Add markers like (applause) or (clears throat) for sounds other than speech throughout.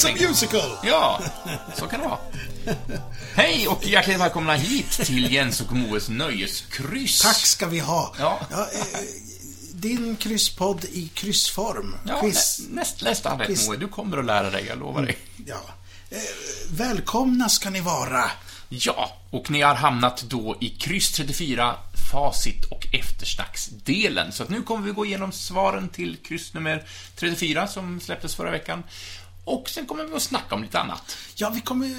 It's a musical! Ja, så kan det vara. Hej och hjärtligt välkomna hit till Jens och Moes nöjeskryss. Tack ska vi ha. Ja. eh, din krysspodd i kryssform. Ja, Quiz. nä, näst, nästan rätt Quiz. Moe. Du kommer att lära dig, jag lovar dig. Ja. Eh, välkomna ska ni vara. Ja, och ni har hamnat då i kryss 34, facit och eftersnacksdelen. Så att nu kommer vi gå igenom svaren till kryss nummer 34 som släpptes förra veckan. Och sen kommer vi att snacka om lite annat. Ja, vi kommer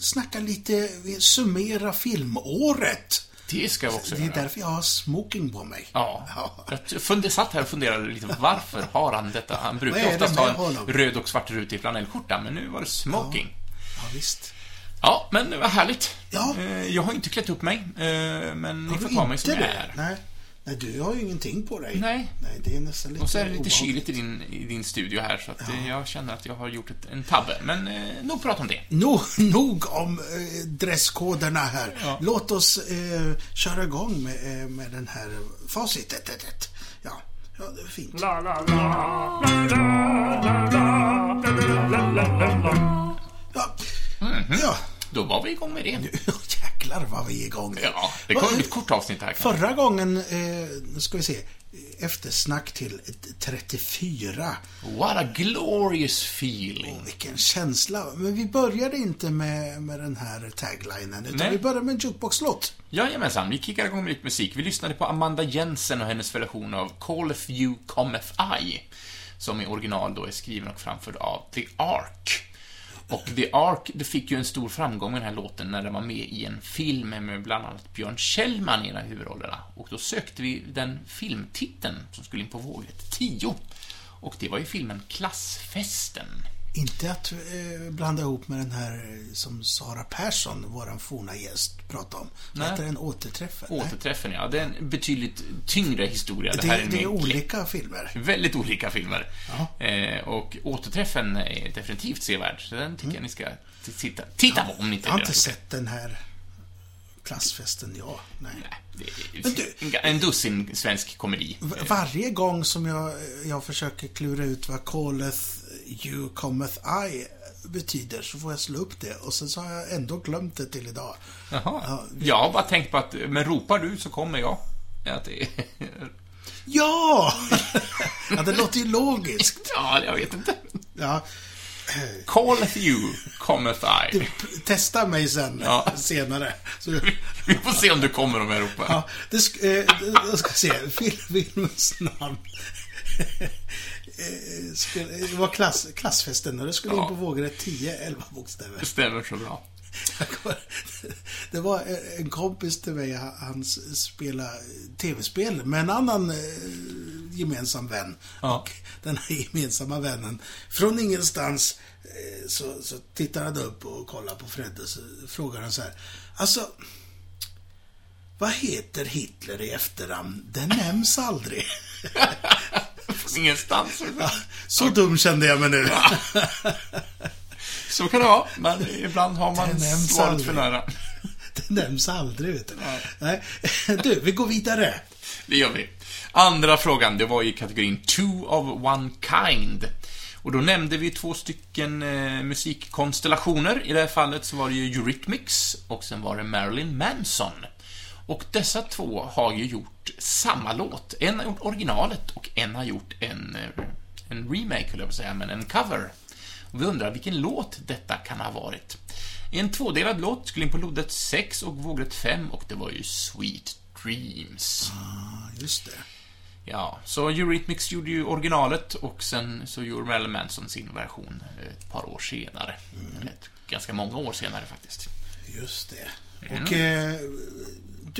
snacka lite, vi summera filmåret. Det ska vi också Det är göra. därför jag har smoking på mig. Ja. Ja. Jag funde, satt här och funderade lite, varför har han detta? Han brukar oftast ha en honom? röd och svart rutig flanellskjorta, men nu var det smoking. Ja, visst. Ja, men vad härligt. Ja. Eh, Jag har inte klätt upp mig, eh, men ni får ta mig som jag det? är. Nej. Nej, du har ju ingenting på dig. Nej. Nej, det är nästan lite Och så är det lite obehagligt. kyligt i din, i din studio här, så att eh, jag känner att jag har gjort ett, en tabbe. Men eh, nog prata om det. Nog, nog om eh, dresskoderna här. Ja. Låt oss eh, köra igång med, eh, med den här facitet. Ja, ja, det är fint. Ja, ja. Då var vi igång med det. (laughs) jäklar vad vi är igång. nu. Ja, det kommer ett kort avsnitt här. kanske. Förra gången, eh, nu ska vi se, eftersnack till 34. What a glorious feeling. Vilken känsla. Men vi började inte med, med den här taglinen, utan Nej. vi började med en jukebox-låt. Jajamensan, vi kickar igång med lite musik. Vi lyssnade på Amanda Jensen och hennes version av Calleth You Cometh I, som i original då är skriven och framförd av The Ark. Och The Ark, det fick ju en stor framgång med den här låten när den var med i en film med bland annat Björn Kjellman i en av huvudrollerna. Och då sökte vi den filmtiteln som skulle in på vågrätt 10. Och det var ju filmen Klassfesten. Inte att eh, blanda ihop med den här eh, som Sara Persson, våran forna gäst, pratade om. Nej. Heter den Återträffen? Nej. Återträffen, ja. Det är en betydligt tyngre historia. Det, Det, här det, är, är en mer olika filmer. Väldigt olika filmer. Ja. Eh, och Återträffen är definitivt sevärd, så den tycker jag ni ska titta, titta på om ni inte Jag har inte sett den här klassfesten, ja. Nej. det. Det är Men du- en, dussin svensk komedi. Varje gång som jag, jag försöker klura ut vad calleth you cometh I betyder så får jag slå upp det och sen så har jag ändå glömt det till idag. Jaha. Ja, Jag har bara tänkt på att, men ropar du så kommer jag. Att det. Ja! (laughs) ja, det låter ju logiskt. ja, jag vet inte. Ja. Calleth you, cometh I. Testa mig sen, Ja. senare. Så, Vi får se om du kommer om jag ropar. ja, det sk- eh, jag ska se, Fil- filmens namn. Eh, skulle- Det var klass, klassfesten och det skulle in Ja. på vågrätt 10, 11 bokstäver. Det stämmer så bra. Det var en kompis till mig, han spelade tv-spel med en annan eh, gemensam vän. Ja. Och den här gemensamma vännen, från ingenstans eh, så, så tittar han upp och kollar på Fredde så frågar han så här. Alltså, vad heter Hitler i efternamn? Det nämns aldrig. (laughs) Ingenstans. Ja, så dum kände jag mig nu. Så kan det vara, men ibland har man svaret för nära. Det nämns aldrig, vet du. Nej. Du, vi går vidare. Det gör vi. Andra frågan, det var i kategorin Two of One Kind. Och då nämnde vi två stycken eh, musikkonstellationer. I det här fallet så var det ju Eurythmics och sen var det Marilyn Manson. Och dessa två har ju gjort samma låt. En har gjort originalet och en har gjort en, eh, en remake, höll jag på att säga, men en cover. Och vi undrar vilken låt detta kan ha varit. En tvådelad låt skulle in på lodrätt 6 och vågrätt 5 och det var ju Sweet Dreams. Ja, just det. Ja, så Eurythmics gjorde ju originalet och sen så gjorde Marilyn Manson sin version ett par år senare. Eller ett- ganska många år senare faktiskt. Just det. Och eh,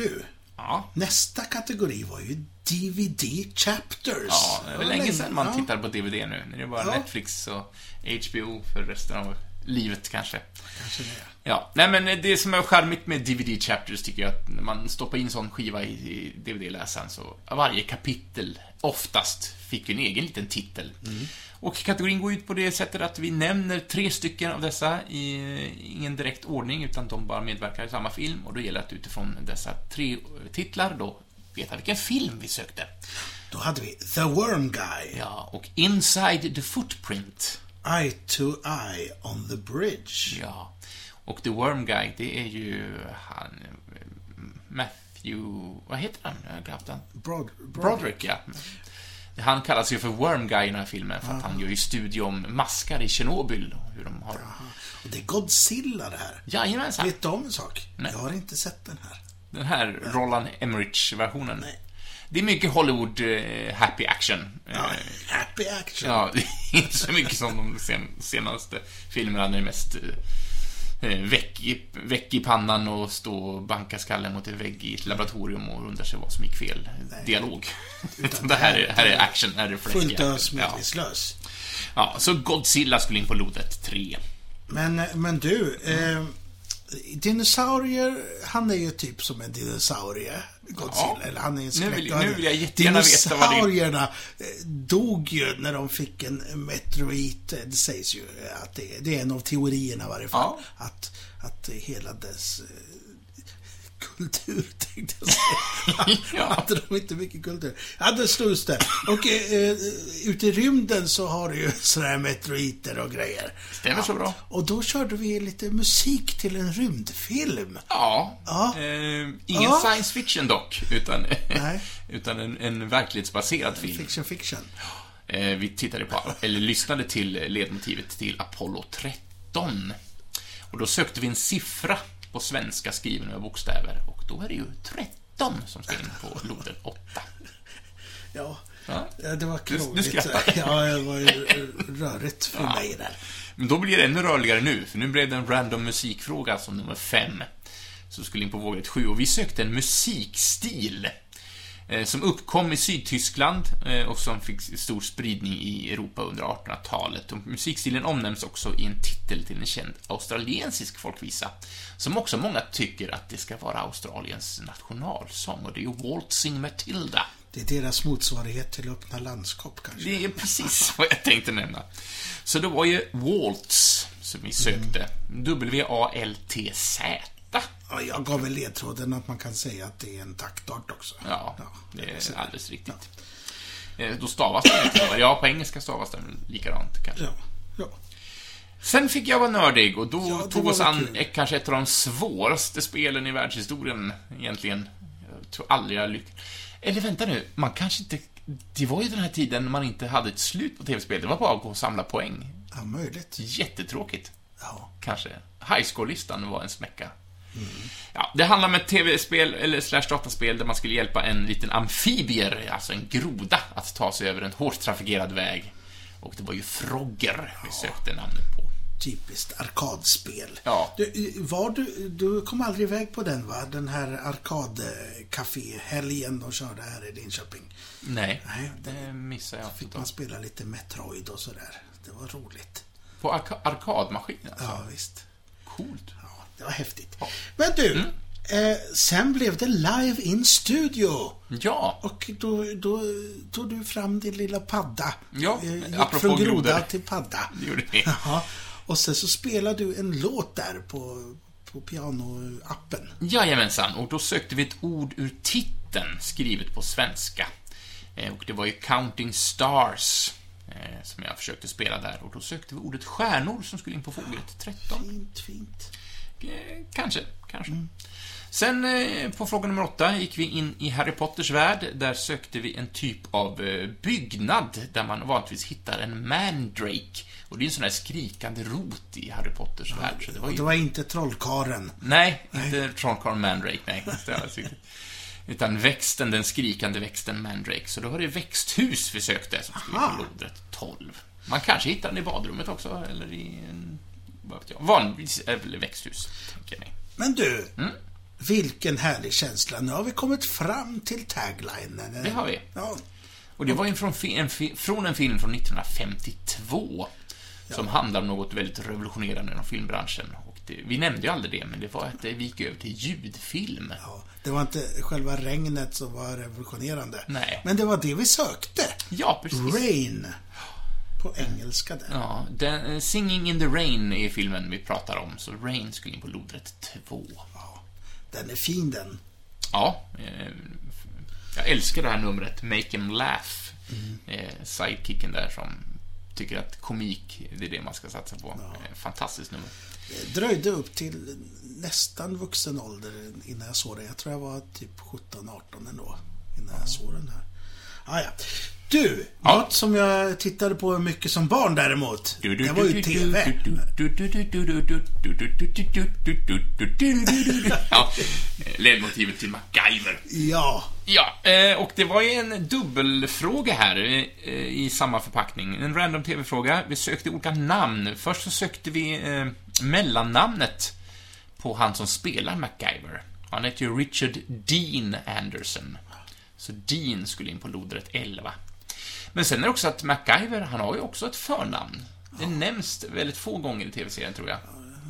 du, Ja, nästa kategori var ju DVD Chapters. ja det är väl länge sedan man ja. tittar på DVD nu. Nu är det bara Ja. Netflix och HBO för resten av livet kanske. Kanske det. Ja, nej men det som är charmigt med DVD Chapters tycker jag att när man stoppar in sån skiva i, DVD-läsaren så varje kapitel oftast fick en egen liten titel. Och kategorin går ut på det sättet att vi nämner tre stycken av dessa i ingen direkt ordning utan de bara medverkar i samma film och då gäller det att utifrån dessa tre titlar då veta vilken film vi sökte. Då hade vi The Worm Guy. Ja, och Inside the Footprint. Eye to Eye on the Bridge. Ja. Och The Worm Guy, det är ju han... Matthew... Vad heter han? Jag har glömt han. Brod, Broderick, ja. Han kallas ju för Worm Guy i den här filmen för att han gör ju studie om maskar i Tjernobyl. och Hur de har... Och det är Godzilla det här. Jajamensan. Vet du om en sak? Nej. Jag har inte sett den här. Den här Roland Emmerich-versionen. Nej. Det är mycket Hollywood eh, happy action. Ja, happy action. Ja, det är inte så mycket som de sen, senaste filmerna när det är mest eh, väck, i, väck i pannan och stå och banka skallen mot en vägg i ett laboratorium och undra sig vad som gick fel. Dialog. Utan (laughs) det här är, här är action, här är Fullt ös action. ja. ja, så Godzilla skulle in på lodet 3. Men, men du, eh, dinosaurier, han är ju typ som en dinosaurie, Godzilla. Eller han är en Nu släkt. vill- nu vill jag jättegärna veta vad det är. Dinosaurierna eh, dog ju när de fick en meteorit. Det sägs ju att det, det är en av teorierna i varje fall. Ja. Att, att hela dess eh, kultur, (laughs) tänkte jag säga. (laughs) Ja. Hade de inte mycket kultur? Ja, det slogs det. Och eh, ute i rymden så har du ju (laughs) sådana här meteoriter och grejer. Stämmer så bra. Och då körde vi lite musik till en rymdfilm. Ja. Ja. Eh, ingen Ja. science fiction dock, utan, Nej. utan en, en verklighetsbaserad film. Fiction, fiction. Eh, vi tittade på, eller lyssnade till ledmotivet till Apollo 13. Och då sökte vi en siffra på svenska skriven med bokstäver och då är det ju 13 som ska in på lodet 8. Ja. Ja. ja, det var Du- du krångligt. skrattar. Ja, det var ju rörigt för mig där. Men då blir det ännu rörligare nu, för nu blev det en random musikfråga som nummer 5. Som skulle in på vågrätt 7 och vi sökte en musikstil som uppkom i Sydtyskland eh, och som fick stor spridning i Europa under 1800-talet. Och musikstilen omnämns också i en titel till en känd australiensisk folkvisa, som också många tycker att det ska vara Australiens nationalsång, och det är ju Waltzing Matilda. Det är deras motsvarighet till öppna landskap kanske. Det är precis (laughs) vad jag tänkte nämna. Så det var ju Waltz som vi sökte. W-A-L-T-Z. Ja, jag gav väl ledtråden att man kan säga att det är en taktart också. Ja, det så- är alldeles riktigt. Eh, Då stavas den. Ja, på engelska stavas den likadant kanske. Ja, ja. Sen fick jag vara nördig och då Ja, det tog oss an kul. kanske ett av de svåraste spelen i världshistorien egentligen. Jag tror aldrig jag lyckats. Eller vänta nu, man kanske inte... Det var ju den här tiden när man inte hade ett slut på tv-spel. Det var bara att gå och samla poäng. ja möjligt. Jättetråkigt. Ja. kanske. High score-listan var en smäcka. Ja, det handlar om ett tv-spel, eller slash dataspel, där man skulle hjälpa en liten amfibier, alltså en groda, att ta sig över en hårt trafikerad väg. Och det var ju Frogger vi sökte namnet på. Typiskt arkadspel. Ja. Du, var du, du kom aldrig iväg på den va? Den här arkadcafé-helgen de körde här i Linköping. Nej, Nej, det missade jag. Fick man spela lite Metroid och sådär. Det var roligt. På arka- arkadmaskin alltså. Ja, visst. Coolt. Det var häftigt. Ja. Men du, Mm. eh, sen blev det live in studio. Ja, Och då, då tog du fram din lilla padda. Ja, Eh, gick apropå från groda grodor. till padda. (laughs) det gjorde vi. Jaha. Och sen så spelade du en låt där på, på pianoappen. Jajamensan, och då sökte vi ett ord ur titeln skrivet på svenska. Eh, Och det var ju Counting Stars eh, som jag försökte spela där. Och då sökte vi ordet stjärnor som skulle in på fågret 13. Fint, fint. Eh, Kanske, kanske. Sen eh, på fråga nummer åtta gick vi in i Harry Potters värld. Där sökte vi en typ av eh, byggnad där man vanligtvis hittar en mandrake. Och det är en sån här skrikande rot i Harry Potters värld. Så det var ju det var inte trollkaren. Nej, inte Trollkarlen Mandrake, nej. (laughs) Riktigt. Utan växten, den skrikande växten Mandrake. Så då var det växthus vi sökte, som skulle på lodret 12. Man kanske hittar den i badrummet också, eller i en... Vad vet jag. Vanligtvis är väl växthus, tänker mig. Men du, Mm. vilken härlig känsla. Nu har vi kommit fram till taglinen. Det har vi. Ja, Och det var ju från, en, från en film från 1952. Som handlar om något väldigt revolutionerande inom filmbranschen. Det, vi nämnde ju aldrig det, men det var att vi gick över till ljudfilm. ja, det var inte själva regnet som var revolutionerande. Nej. Men det var det vi sökte. Ja, precis. Rain. På engelska där. Ja, den, eh, Singing in the Rain är filmen vi pratar om, så Rain skulle in på lodrätt 2. Ja, den är fin den. Ja, eh, Jag älskar det här numret, Make 'em Laugh. Mm. Eh, sidekicken där som tycker att komik, det är det man ska satsa på. Eh, Fantastiskt nummer. Det dröjde upp till nästan vuxen ålder innan jag såg den. Jag tror jag var typ 17-18 ändå. Innan jag såg den här. Ah, ja. Du, Ja. något som jag tittade på mycket som barn däremot. Det var ju TV. Ja, ledmotivet till MacGyver. Ja. Ja, eh, och det var ju en dubbelfråga här eh, i samma förpackning. En random TV-fråga. Vi sökte olika namn. Först så sökte vi eh, mellannamnet på han som spelar MacGyver. Han heter ju Richard Dean Anderson. Så Dean skulle in på lodrätt 11. Men sen är det också att MacGyver, han har ju också ett förnamn. Det nämns väldigt få gånger i TV-serien, tror jag.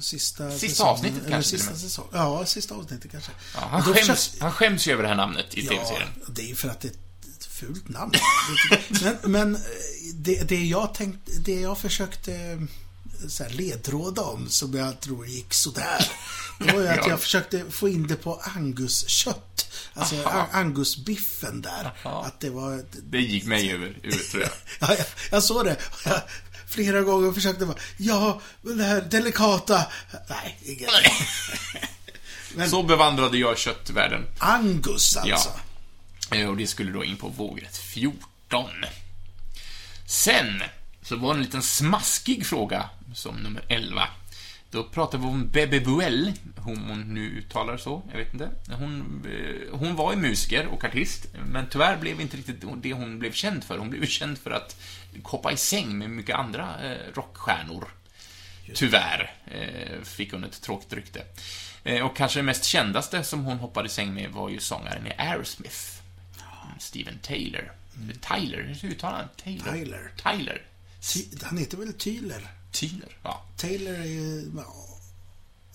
Sista, Sista säsongen, avsnittet kanske Sista säsong. Ja, sista avsnittet kanske. Ja, han, skäms, försökte- han skäms ju över det här namnet i Ja, TV-serien. det är ju för att det är ett fult namn. (laughs) men men eh, det, det, jag tänkte, det jag försökte så här, ledtråda om, som jag tror gick sådär. Det var ju att (laughs) Ja. jag försökte få in det på anguskött. Alltså angusbiffen där. Aha. Att det var... Det gick mig över huvudet, tror jag. (laughs) Ja, jag, jag såg det. Jag, flera gånger försökte bara, ja, det här delikata... Nej, inget. (laughs) Men- Så bevandrade jag köttvärlden. Angus alltså. Eh, Och det skulle då in på vågrätt 14. Sen så var det en liten smaskig fråga som nummer 11. Då pratade vi om Bebe Buell, hon hon nu uttalar så, jag vet inte. Hon, eh, hon var ju musiker och artist, men tyvärr blev inte riktigt det hon blev känd för. Hon blev känd för att hoppa i säng med mycket andra eh, rockstjärnor. Tyvärr eh, fick hon ett tråkigt rykte. Och kanske det mest kändaste som hon hoppade i säng med var ju sångaren i Aerosmith. Steven Taylor. Tyler, hur uttalar han? Taylor? Tyler. Tyler. Ty- Han heter väl Tyler? Tyler, ja. Taylor är ju... ja,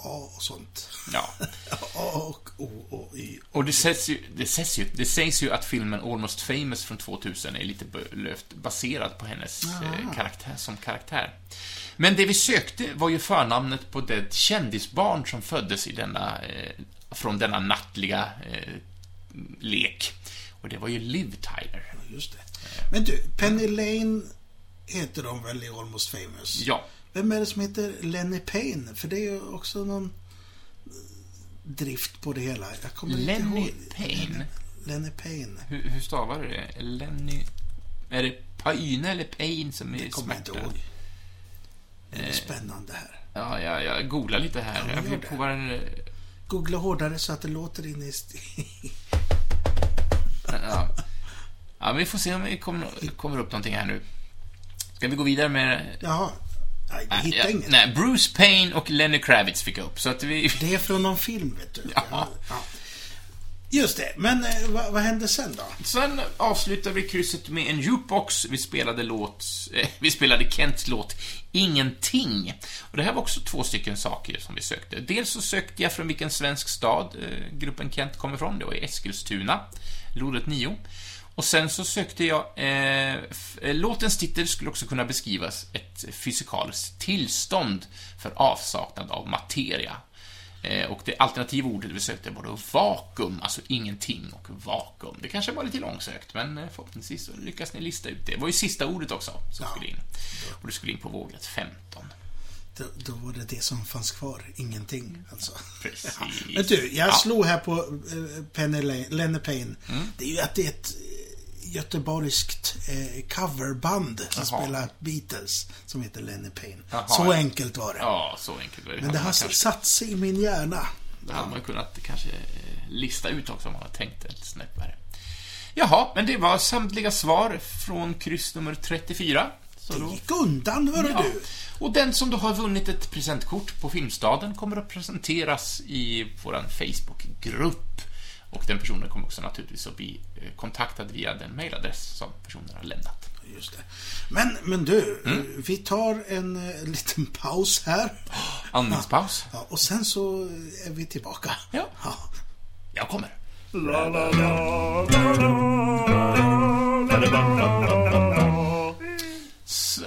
A och sånt. ja. (laughs) A och O och Y. Och det sägs, ju, det, sägs ju, det sägs ju att filmen Almost famous från 2000 är lite löft baserad på hennes eh, karaktär som karaktär. Men det vi sökte var ju förnamnet på det kändisbarn som föddes i denna, eh, från denna nattliga eh, lek. Och det var ju Liv Tyler. Just det. Men du, Penny Lane heter de väl i Almost famous? Ja. Vem är det som heter Lenny Payne? För det är ju också någon eh, drift på det hela. Jag kommer inte Lenny ihåg. Payne? Lenny Payne. Hur, hur stavar du det? Lenny... Är det Paine eller Pain som är Det kommer jag inte smärta? ihåg. Det är spännande här. Ja, jag, jag googlar lite här. Ja, jag vill det. prova en... Googla hårdare så att det låter in i... Ja. ja, vi får se om vi kommer, kommer upp någonting här nu. Ska vi gå vidare med... Jaha. Nej, vi hittar ja, inget. Nej, Bruce Payne och Lenny Kravitz fick jag upp, så att vi... Det är från någon film, vet du. Ja. Just det. Men eh, vad, vad hände sen då? Sen avslutade vi krysset med en jukebox. Vi spelade låt... Eh, vi spelade Kents låt Ingenting. Och det här var också två stycken saker som vi sökte. Dels så sökte jag från vilken svensk stad eh, gruppen Kent kommer ifrån. Det var i Eskilstuna, lodrätt 9. Och sen så sökte jag... Eh, eh, låtens titel skulle också kunna beskrivas ett fysikaliskt tillstånd för avsaknad av materia. Eh, och det alternativa ordet vi sökte var då vakuum, alltså ingenting och vakuum. Det kanske var lite långsökt, men eh, förhoppningsvis lyckas ni lista ut det. Det var ju sista ordet också som skulle in. Och det skulle in på vågrätt 15. Då, då var det det som fanns kvar. Ingenting, alltså. (laughs) Precis. Men du, jag Ja. slog här på eh, Penny Lane, Payne. Mm. Det är ju att det är ett göteborgskt eh, coverband som Jaha. spelar Beatles, som heter Lenny Payne. Jaha, Så ja. enkelt var det. Ja, så enkelt var det. Men det har man kanske, satt sig i min hjärna. det hade man ju kunnat kanske eh, lista ut också om man hade tänkt ett snäpp värre. Jaha, men det var samtliga svar från kryss nummer 34. Så Det gick undan, hörru Ja. du. Och den som då har vunnit ett presentkort på Filmstaden kommer att presenteras i vår Facebookgrupp. Och den personen kommer också naturligtvis att bli eh, kontaktad via den mailadress som personen har lämnat. Just det. Men, men du, Mm. vi tar en eh, liten paus här. Andningspaus. Ja, och sen så är vi tillbaka. Ja. ja. Jag kommer. Så-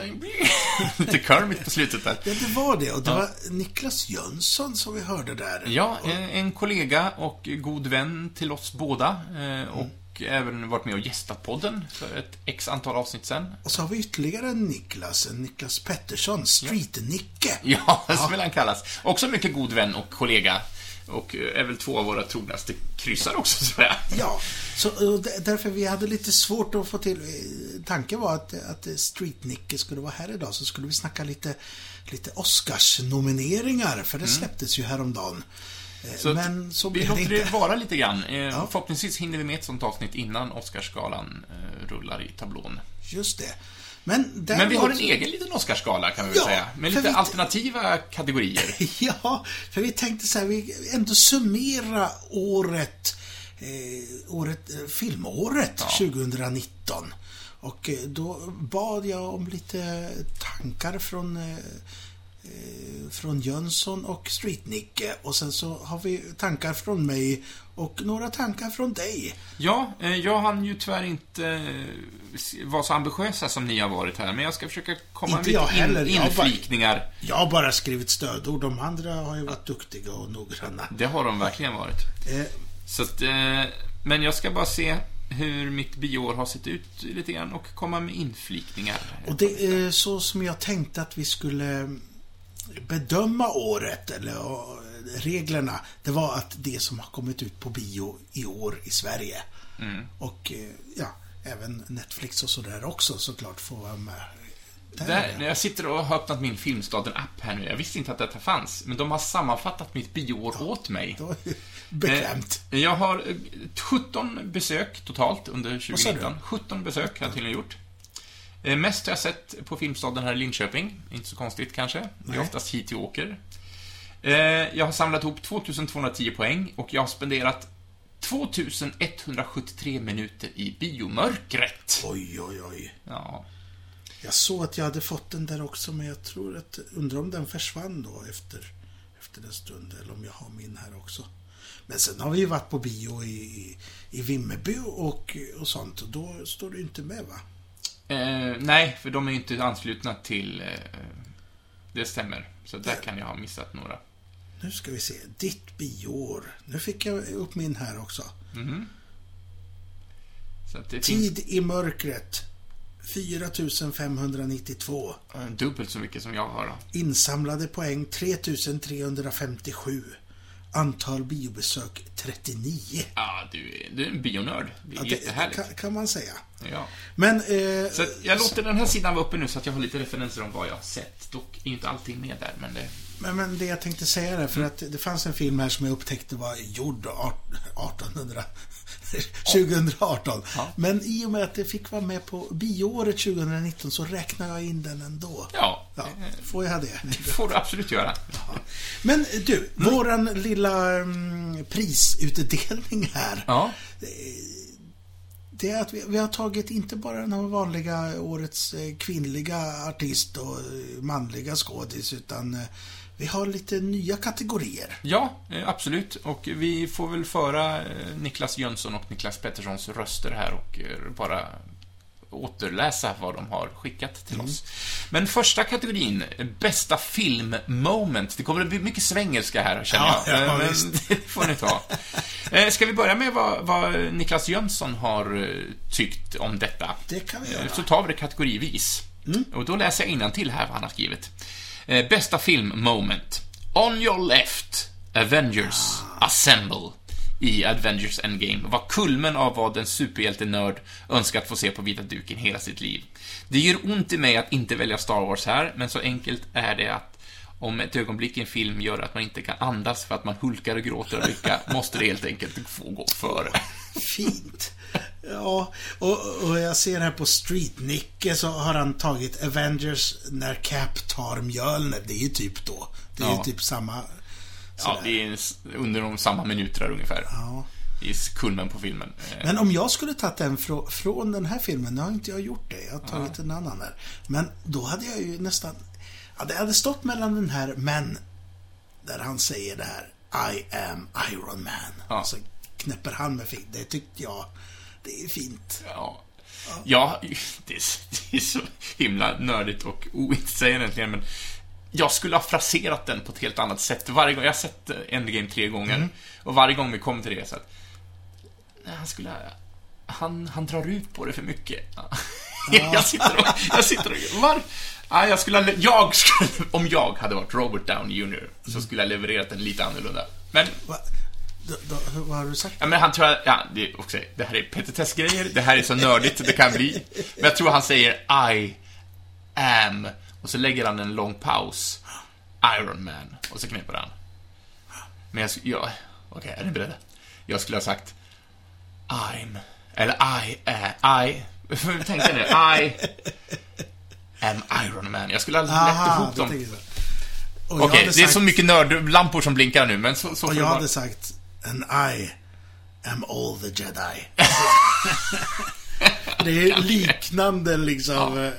(laughs) Lite Kermit på slutet där. Ja, det var det. Och det var Niklas Jönsson som vi hörde där. Ja, en, kollega och god vän till oss båda. eh, Och och även varit med och gästat podden för ett x antal avsnitt sen. Och så har vi ytterligare en Niklas, en Niklas Pettersson, Street-Nicke. Ja, (laughs) så vill han kallas. Också mycket god vän och kollega. Och är väl två av våra trognaste kryssar också, (laughs) så jag. Ja, så d- därför vi hade lite svårt att få till... eh, Tanken var att, att Street-Nicke skulle vara här idag, så skulle vi snacka lite, lite Oscars-nomineringar, för det släpptes ju häromdagen. Eh, Så Men så vi det låter inte. det vara lite grann. Eh, Förhoppningsvis hinner vi med ett sånt avsnitt innan Oscarsgalan eh, rullar i tablån. Just det. Men, Men vi har en egen liten Oscarsgala, kan vi väl Ja, säga. Med lite vi- alternativa kategorier. (laughs) Ja, för vi tänkte så här, vi ändå summera året, eh, året eh, filmåret 2019. Och eh, då bad jag om lite tankar från eh, från Jönsson och Streetnicke och sen så har vi tankar från mig och några tankar från dig. Ja, eh, jag hann ju tyvärr inte eh, vara så ambitiösa som ni har varit här, men jag ska försöka komma Inte med jag lite in, jag bara- inflikningar. Jag har bara skrivit stödord, de andra har ju varit duktiga och noggranna. Det har de verkligen varit. Eh, Så att, eh, men jag ska bara se hur mitt bioår har sett ut lite grann och komma med inflikningar. Och det är så som jag tänkte att vi skulle bedöma året, eller ja, reglerna, det var att det som har kommit ut på bio i år i Sverige. Och eh, ja, även Netflix och sådär också såklart får vara med. Där. Jag sitter och har öppnat min Filmstaden-app här nu, jag visste inte att detta fanns, men de har sammanfattat mitt bioår åt mig. Bekvämt. Eh, Jag har eh, 17 besök totalt under Vad sa 2019. 17 besök har jag tydligen gjort. Eh, Mest har jag sett på Filmstaden här i Linköping. Inte så konstigt kanske. Det Nej. är oftast hit jag åker. Eh, Jag har samlat ihop 2210 poäng och jag har spenderat 2173 minuter i biomörkret. Oj, oj, oj. Ja, Jag såg att jag hade fått den där också, men jag tror att, undrar om den försvann då efter, efter en stund, eller om jag har min här också. Men sen har vi ju varit på bio i, i Vimmerby och, och sånt, och då står det ju inte med va? Eh, nej, för de är ju inte anslutna till... Eh, det stämmer. Så där kan jag ha missat några. Nu ska vi se, ditt bioår. Nu fick jag upp min här också. Så att det finns Tid i mörkret. 4592. eh, dubbelt så mycket som jag har. Då. Insamlade poäng 3357. Antal biobesök 39. Ja, du, är- du är en bionörd. Det är Ja, jättehärligt. kan, kan man säga. Ja. Men... Eh, Så jag låter den här sidan vara uppe nu så att jag har lite referenser om vad jag har sett. Dock är inte allting med där, men det... Men, men det jag tänkte säga där, för att det fanns en film här som jag upptäckte var gjord art- 1800... 2018. (laughs) Ja. Men i och med att det fick vara med på bioåret 2019 så räknar jag in den ändå. Ja, Ja, det får jag det? får du absolut göra. Men du, våran lilla mm, prisutdelning här. Ja. Det är att vi, vi har tagit inte bara den här vanliga årets eh, kvinnliga artist och eh, manliga skådis, utan eh, vi har lite nya kategorier. Ja, absolut. Och vi får väl föra Niklas Jönsson och Niklas Petterssons röster här och bara återläsa vad de har skickat till oss. Men första kategorin, bästa filmmoment. Det kommer att bli mycket svengelska här, känner Ja, jag. ja, Eh, Men visst. (laughs) det får ni ta. Eh, Ska vi börja med vad, vad Niklas Jönsson har eh, tyckt om detta? Det kan vi göra. Så tar vi det kategorivis. Och då läser jag till här vad han har skrivit. Bästa film moment. On your left, Avengers Assemble i Avengers Endgame var kulmen av vad en superhjältenörd önskat få se på vita duken hela sitt liv. Det gör ont i mig att inte välja Star Wars här, men så enkelt är det att om ett ögonblick i en film gör att man inte kan andas för att man hulkar och gråter av lycka, (laughs) måste det helt enkelt få gå före. Fint. Ja, och, och jag ser här på Street-Nicke så har han tagit Avengers när Cap tar Mjölner. Det är ju typ då. Det är Ja. ju typ samma... Ja, det är under de samma minuter ungefär. Ja. I kulmen på filmen. Eh, Men om jag skulle tagit den frå, från den här filmen, nu har inte jag gjort det, jag har tagit en annan där. Men då hade jag ju nästan... Ja, det hade stått mellan den här, men... Där han säger det här, I am Iron Man. Ja. Så knäpper han med fingret. Det tyckte jag, det är fint. Ja. Ja, (laughs) det är, det är så himla nördigt och ointressant egentligen, men jag skulle ha fraserat den på ett helt annat sätt. Varje gång, jag har sett eh, Endgame tre gånger, och varje gång vi kommer till det så att... Nej, han skulle ha... han, han drar ut på det för mycket. Ja. (laughs) jag sitter och... Jag sitter och var, ja, jag skulle, ha- jag skulle, om jag hade varit Robert Downey Jr. så skulle jag levererat den lite annorlunda. Men, Va? Vad har du sagt? ja, men han tror jag, ja, det också, det här är petitessgrejer, det här är så nördigt det kan bli. Men jag tror han säger I am, och så lägger han en lång paus. Iron Man, och så knäpper han. Men jag, ja, okej, är ni beredda? Jag skulle ha sagt I'm, eller I, äh, I, tänkte ni? I am Iron Man. Jag skulle ha Aha, ihop dem. Okej, hade det är sagt- så mycket nördlampor som blinkar nu, men så, så Och jag hade sagt And I am all the Jedi. (laughs) det är liknande liksom, eh,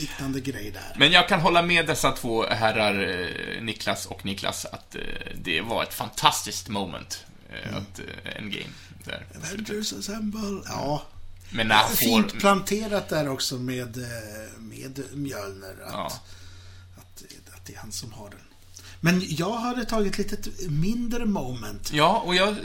liknande grej där. Men jag kan hålla med dessa två herrar, eh, Niklas och Niklas, att eh, det var ett fantastiskt moment. eh, Mm. Att, Endgame. Där. Avengers Assemble. Ja. Men när får... Fint planterat där också med, med Mjölner. Att, Ja. att, att det är han som har den. Men jag hade tagit lite mindre moment. Ja, och jag...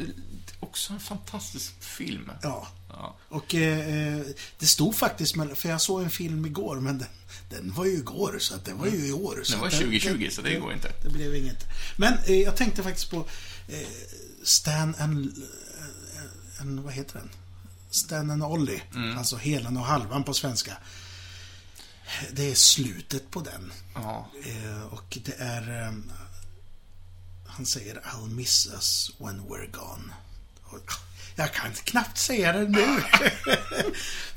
Också en fantastisk film. Ja. Ja. Och eh, eh, det stod faktiskt, för jag såg en film igår, men den, den var ju igår, så att den var ju i år. Så Den var att 2020, så det går inte. Det blev inget. Men eh, jag tänkte faktiskt på eh, Stan and... Eh, en, vad heter den? Stan and Ollie. Mm. Alltså helan och halvan på svenska. Det är slutet på den. Ja. Eh, och det är... Eh, han säger I'll miss us when we're gone. Och, jag kan knappt säga det nu. (laughs)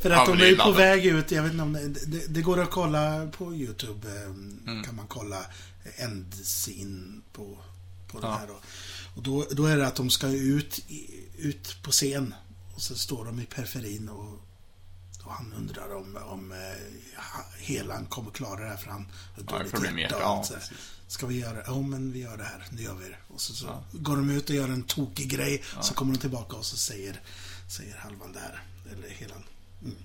För att de är på väg ut. Jag vet inte om det, det, det går att kolla på YouTube. eh, Mm. Kan man kolla end-scene på, på det Ja. här då. Och då, då är det att de ska ut, ut på scen. Och så står de i periferin och, och han undrar om, om eh, Helan kommer klara det här för han har Ja, dåligt hjärta och ja, allt så här. precis. Ska vi göra Ja, men vi gör det här. Nu gör vi det. Och så, så Ja. går de ut och gör en tokig grej. Så kommer de tillbaka och så säger, säger halvan där. Eller hela... Mm.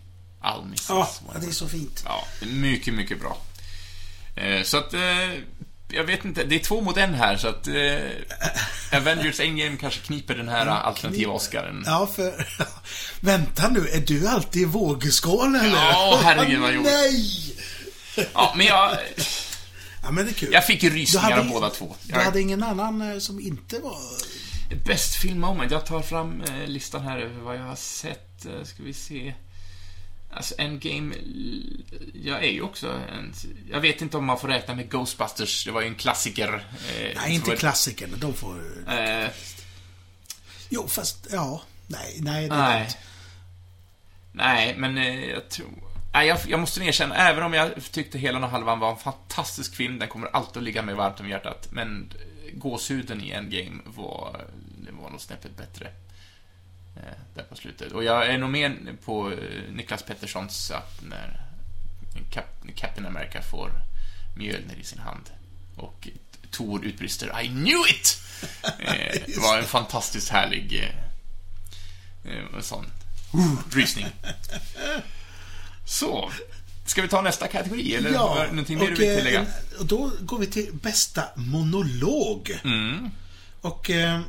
All misses. Ja, det är så fint. Ja, mycket, mycket bra. Eh, så att, eh, jag vet inte, det är två mot en här, så att eh, Avengers Endgame kanske kniper den här alternativa Oscaren. Ja, för... (laughs) Vänta nu, är du alltid i vågskålen eller? Ja, herregud, vad jobbigt. Nej! Ja, men jag, (laughs) Ja, men det är kul. jag fick Du rysningar hade, av båda två. Du Jag, hade ingen annan eh, som inte var... Best film moment. Jag tar fram eh, listan här över vad jag har sett. Eh, ska vi se. Alltså, Endgame... Jag är ju också en... Jag vet inte om man får räkna med Ghostbusters. Det var ju en klassiker. Eh, Nej, inte för- klassikern. De får... Eh, Jo, fast... Ja. Nej, nej. Det är nej. dumt. Nej, men eh, jag tror... Nej, jag, jag måste erkänna, även om jag tyckte Helan och Halvan var en fantastisk film, den kommer alltid att ligga mig varmt om hjärtat, men eh, gåshuden i Endgame var, det var nog snäppet bättre. Eh, där på slutet. Och jag är nog med på eh, Niklas Petterssons att när Cap, Captain America får Mjölner i sin hand och Thor utbrister I knew it! (laughs) Eh, det var en fantastiskt härlig eh, eh, sån rysning. Så. Ska vi ta nästa kategori, eller Ja, någonting mer du och, vill eh, tillägga? och då går vi till bästa monolog. Mm. Och eh,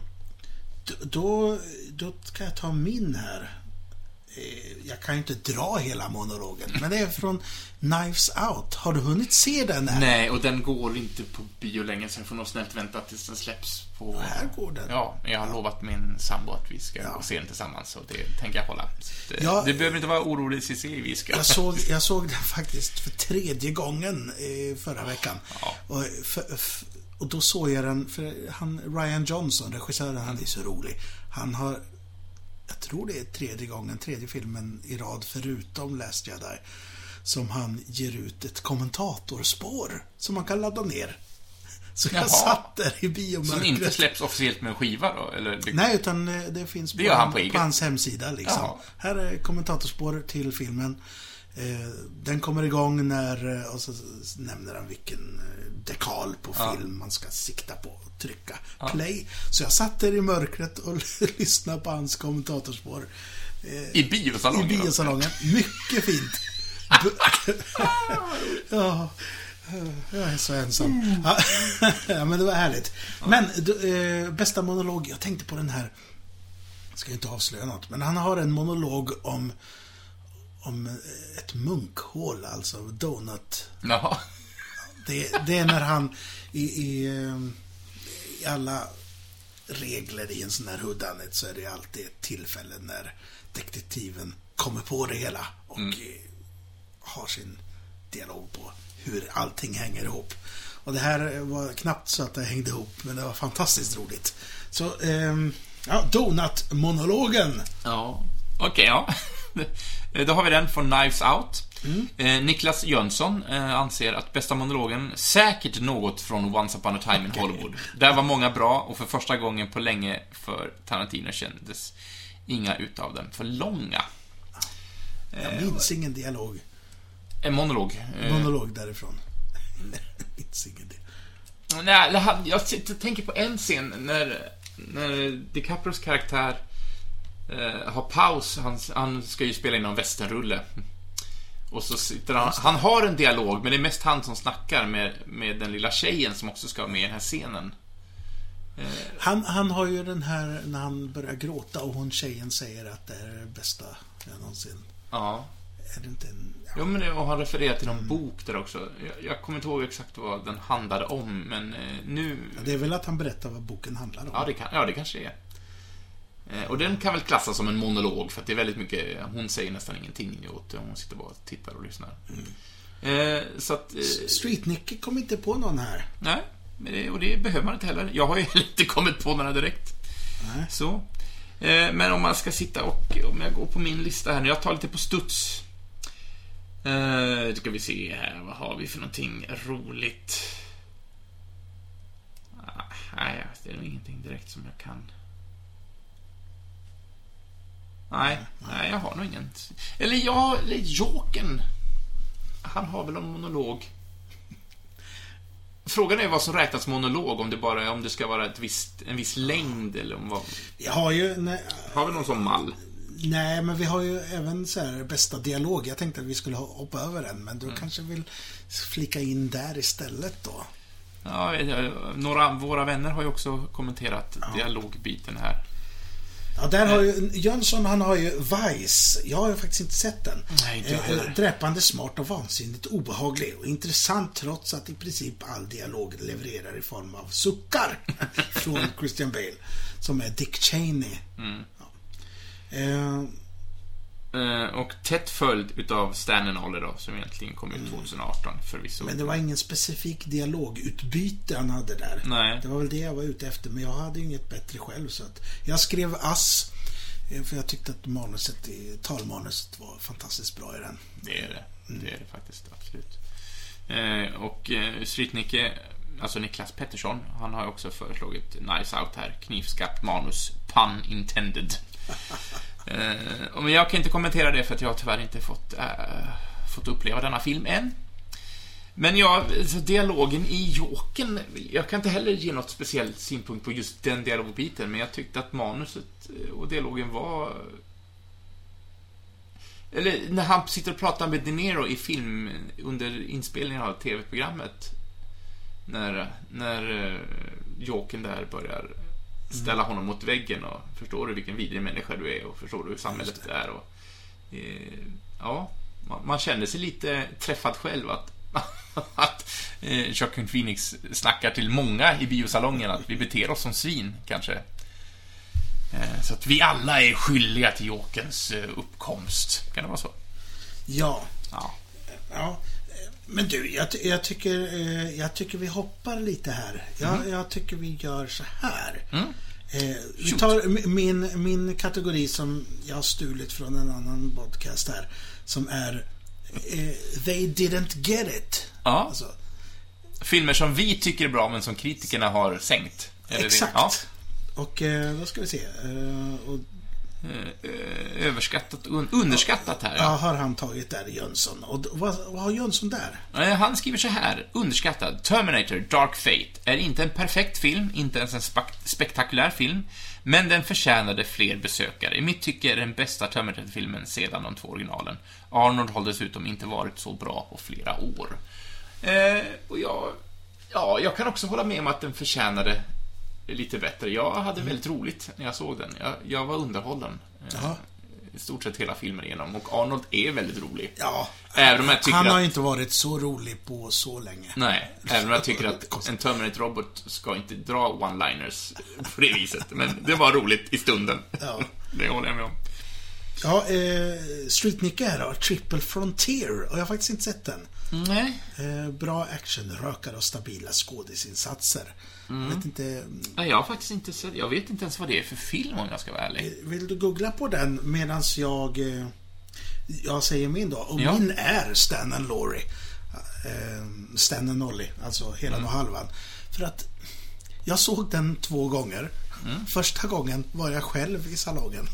då, då kan jag ta min här. Eh, Jag kan ju inte dra hela monologen, men det är från Knives Out. Har du hunnit se den här? Nej, och den går inte på bio längre, så jag får nog snällt vänta tills den släpps på... Här går den. Ja, jag har lovat min sambo att vi ska Ja. och se den tillsammans, så det tänker jag hålla. Det, Ja. det behöver inte vara orolig, Cissi, vi ska... Jag såg, jag såg den faktiskt för tredje gången eh, förra veckan. Ja. Och, för, f- och då såg jag den, för han, Ryan Johnson, regissören, han är så rolig. Han har, jag tror det är tredje gången, tredje filmen i rad förutom Last Jedi, som han ger ut ett kommentatorspår som man kan ladda ner. Så jag Jaha. satt där i biomörkret. Som inte släpps officiellt med en skiva då? Eller det... Nej, utan eh, det finns Det gör han på eget. hans hemsida. Liksom. Jaha. Här är kommentatorspår till filmen. Eh, den kommer igång när, eh, och så nämner han vilken eh, dekal på Ja. film man ska sikta på och trycka Ja. play. Så jag satt där i mörkret och (laughs) lyssnade på hans kommentatorspår. I biosalongen? I biosalongen. Mycket fint. (laughs) Ja, jag är så ensam. Ja, (laughs) ja, men det var härligt. Men, du, bästa monolog. Jag tänkte på den här ska ju inte avslöja något, men han har en monolog om om eh, ett munkhål, alltså donut. Jaha. Det, det är när han i, i, eh, i alla regler i en sån här huddanet så är det alltid ett tillfälle när detektiven kommer på det hela och Mm. eh, har sin dialog på hur allting hänger ihop. Och det här var knappt så att det hängde ihop, men det var fantastiskt roligt. Så, ehm, ja, Donut-monologen. Ja, okej, ja. (laughs) Då har vi den från Knives Out. Eh, Niklas Jönsson eh, anser att bästa monologen säkert något från Once upon a time in Hollywood. Där var många bra och för första gången på länge för Tarantino kändes inga utav dem för långa. Jag minns ingen dialog. En monolog. Eh, Monolog därifrån. (laughs) Jag minns ingen. Nej, jag tänker på en scen när, när DiCaprios karaktär eh, har paus. Han, han ska ju spela in en västernrulle. Och så sitter han, han har en dialog, men det är mest han som snackar med, med den lilla tjejen som också ska vara med i den här scenen. Han, han har ju den här när han börjar gråta och hon tjejen säger att det är det bästa jag någonsin... Ja. Är det inte en... Ja. Jo, men det, och han refererar till någon bok där också. Jag, jag kommer inte ihåg exakt vad den handlade om, men eh, nu... Det är väl att han berättar vad boken handlar om. Ja, det, kan, ja, det kanske är. Eh, Och den kan väl klassas som en monolog, för att det är väldigt mycket, hon säger nästan ingenting åt Hon sitter bara och tittar och lyssnar. Eh, så att... Eh, Street-Nicky kom inte på någon här. nej, det, och det behöver man inte heller. Jag har ju (laughs) inte kommit på några direkt. Nej. Så. Men om man ska sitta och, om jag går på min lista här nu, jag tar lite på studs. Eh, ska vi se här, vad har vi för någonting roligt? Ah, nej, det är nog ingenting direkt som jag kan. Nej, nej, jag har nog ingen. Eller ja, eller Jokern. Han har väl en monolog. Frågan är vad som räknas monolog, om det bara om det ska vara ett visst, en viss längd eller om vad... Jag har ju... Nej, Har vi någon sån mall? nej, men vi har ju även så här bästa dialog. Jag tänkte att vi skulle hoppa över den, men du Mm. kanske vill flika in där istället då. Ja, några av våra vänner har ju också kommenterat dialogbiten här. Ja, där har ju Jönsson, han har ju Vice. Jag har ju faktiskt inte sett den. Nej, inte Eh. Dräpande, smart och vansinnigt obehaglig. Och intressant trots att i princip all dialog levererar i form av suckar (laughs) från Christian Bale. Som är Dick Cheney. Mm. Ja. Eh, Och tätt följd utav Stan and Ollie då, som egentligen kom ut 2018 förvisso. men det var ingen specifik dialogutbyte han hade där. Nej. Det var väl det jag var ute efter, men jag hade ju inget bättre själv. Så att jag skrev ass. eh, För jag tyckte att manuset, i- talmanuset var fantastiskt bra i den. Det är det. Det är det faktiskt, absolut. Eh, och eh, Streetnicke, alltså Niklas Pettersson, han har ju också föreslagit Nice Out här. Knivskarpt manus, pun intended. (laughs) Eh, men jag kan inte kommentera det för att jag tyvärr inte fått, eh, fått uppleva denna film än. Men ja, dialogen i Jokern, jag kan inte heller ge något speciellt synpunkt på just den dialogbiten, men jag tyckte att manuset eh, och dialogen var eller när han sitter och pratar med De Niro i film under inspelningen av TV-programmet. När, när eh, Jokern där börjar ställa honom mot väggen och förstår du vilken vidrig människa du är och förstår du hur samhället är och... eh, ja, man, man känner sig lite träffad själv att (laughs) att eh, Joaquin Phoenix snackar till många i biosalongen att vi beter oss som svin, kanske. Eh, Så att vi alla är skyldiga till Jokerns eh, uppkomst. Kan det vara så? Ja, Ja. Ja, men du, jag, jag, tycker, eh, jag tycker vi hoppar lite här. Jag, jag tycker vi gör så här. Mm. Eh, vi tar min, min kategori som jag har stulit från en annan podcast här. Som är eh, They didn't get it. Ja. Alltså, Filmer som vi tycker är bra, men som kritikerna har sänkt. Exakt. Ja. Och eh, då ska vi se. Eh, och, Överskattat och un- underskattat här. ja, Ja. har han tagit där, Jönsson. Och vad, vad har Jönsson där? Eh, Han skriver så här. Underskattad. Terminator Dark Fate är inte en perfekt film, inte ens en spek- spektakulär film, men den förtjänade fler besökare. I mitt tycke är den bästa Terminator-filmen sedan de två originalen. Arnold har dessutom inte varit så bra på flera år. Eh, och jag... Ja, jag kan också hålla med om att den förtjänade lite bättre. Jag hade väldigt roligt när jag såg den. Jag, jag var underhållen. eh, Ja. I stort sett hela filmen igenom. Och Arnold är väldigt rolig. Ja, Även om jag tycker han har att... inte varit så rolig på så länge. Nej, även om jag tycker att en Terminator-robot ska inte dra one-liners på det viset. Men det var roligt i stunden. Ja. Det håller jag med om. Ja, eh, Street Nicka här då, Triple Frontier. Och jag har faktiskt inte sett den. Nej. Eh, bra action, rökare och stabila skådisinsatser. Jag vet inte, Nej, jag har faktiskt inte sett... Jag vet inte ens vad det är för film om jag ska vara ärlig. vill du googla på den medan jag, eh, jag säger min då? Och Ja. min är Stan and Laurie. Eh, Stan and Ollie, alltså hela och halvan. För att jag såg den två gånger. Första gången var jag själv i salongen.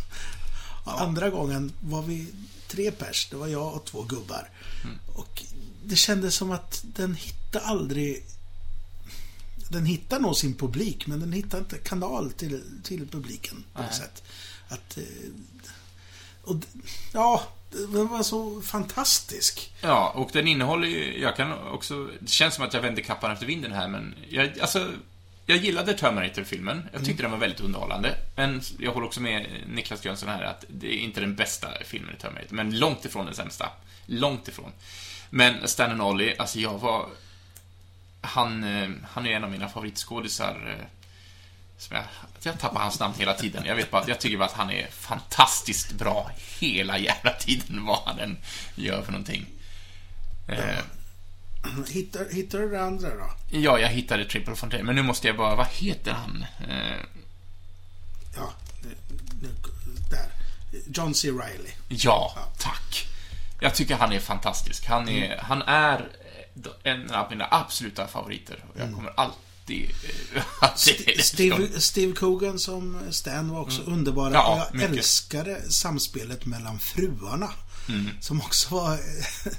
Och Andra gången var vi tre pers. Det var jag och två gubbar. Och det kändes som att den hittade aldrig... Den hittar nog sin publik, men den hittar inte kanal till, till publiken på något sätt. Att... eh, Och, ja, den var så fantastisk. Ja, och den innehåller ju... Jag kan också... Det känns som att jag vänder kappan efter vinden här, men... Jag, alltså... Jag gillade Terminator-filmen. Jag tyckte den var väldigt underhållande. Men jag håller också med Niklas Jönsson här att det är inte den bästa filmen i Terminator. Men långt ifrån den sämsta. Långt ifrån. Men Stan and Ollie, alltså jag var... Han, eh, han är en av mina favoritskådisar. eh, Som jag, jag tappar hans namn hela tiden. Jag vet bara att jag tycker bara att han är fantastiskt bra hela jävla tiden, vad han än gör för någonting. Eh, Hittar, hittar du det andra då? ja, jag hittade Triple Frontier, men nu måste jag bara, vad heter han? Ja, nu, nu, där. John C. Reilly. ja, tack. Jag tycker han är fantastisk. Han är, han är en av mina absoluta favoriter. Och jag kommer alltid... eh, (laughs) Steve. Steve Coogan som Stan var också. Mm. Ja, och jag mycket. älskade samspelet mellan fruarna. Mm. Som också var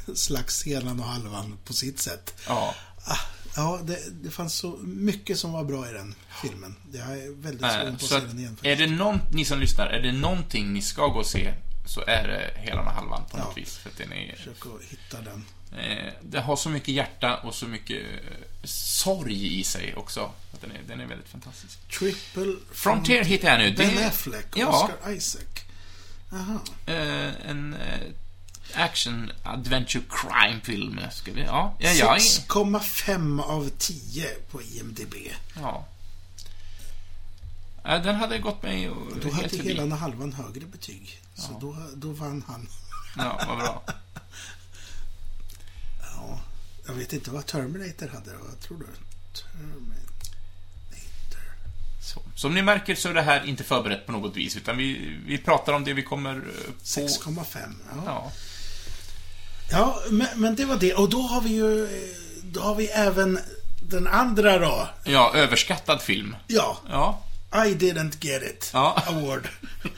en (laughs) slags helan och halvan på sitt sätt. Ja. Ah, Ja, det, det fanns så mycket som var bra i den filmen. Jag är väldigt Eh, sugen på att Så se den igen. är det någon, ni som lyssnar, är det någonting ni ska gå och se så är det hela den här halvan på något Ja. vis. För den är, Försök att hitta den. Eh, det har så mycket hjärta och så mycket eh, sorg i sig också. Den, är, den är väldigt fantastisk. Triple Frontier hittar jag nu. Ben Affleck och Ja. Oscar Isaac. Aha. eh, en action adventure crime film. Ska vi, ja, ja, ja, 6,5 av 10 på IMDB. ja. Den hade gått mig och- Då hade hela halvan högre betyg. Så då, då vann han. Ja, vad bra. (laughs) Ja, jag vet inte vad Terminator hade. Vad tror du? Terminator. Så. Som ni märker så är det här inte förberett på något vis, utan vi, vi pratar om det vi kommer eh, på. 6,5. Ja, Ja. ja men, men det var det. Och då har vi ju... Då har vi även den andra då. ja, överskattad film. Ja, Ja, I didn't get it. Ja. Award.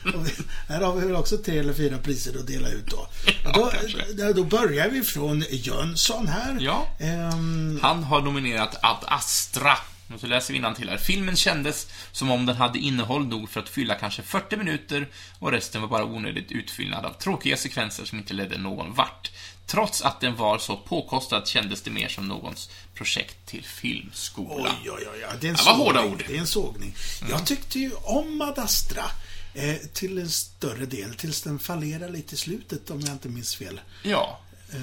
Och här har vi väl också tre eller fyra priser att dela ut då. Då, kanske. då, börjar vi från Jönsson här. Ja. Ehm, han har nominerat Ad Astra. Och så läser vi till här. Filmen kändes som om den hade innehåll nog för att fylla kanske 40 minuter och resten var bara onödigt utfyllnad av tråkiga sekvenser som inte ledde någon vart. Trots att den var så påkostad kändes det mer som någons projekt till filmskola. Oj, oj, oj. Det är en Det var sågning. hårda ord. Det är en sågning. Jag tyckte ju om Ad Astra eh, till en större del, tills den fallerade lite i slutet, om jag inte minns fel. Ja. Eh,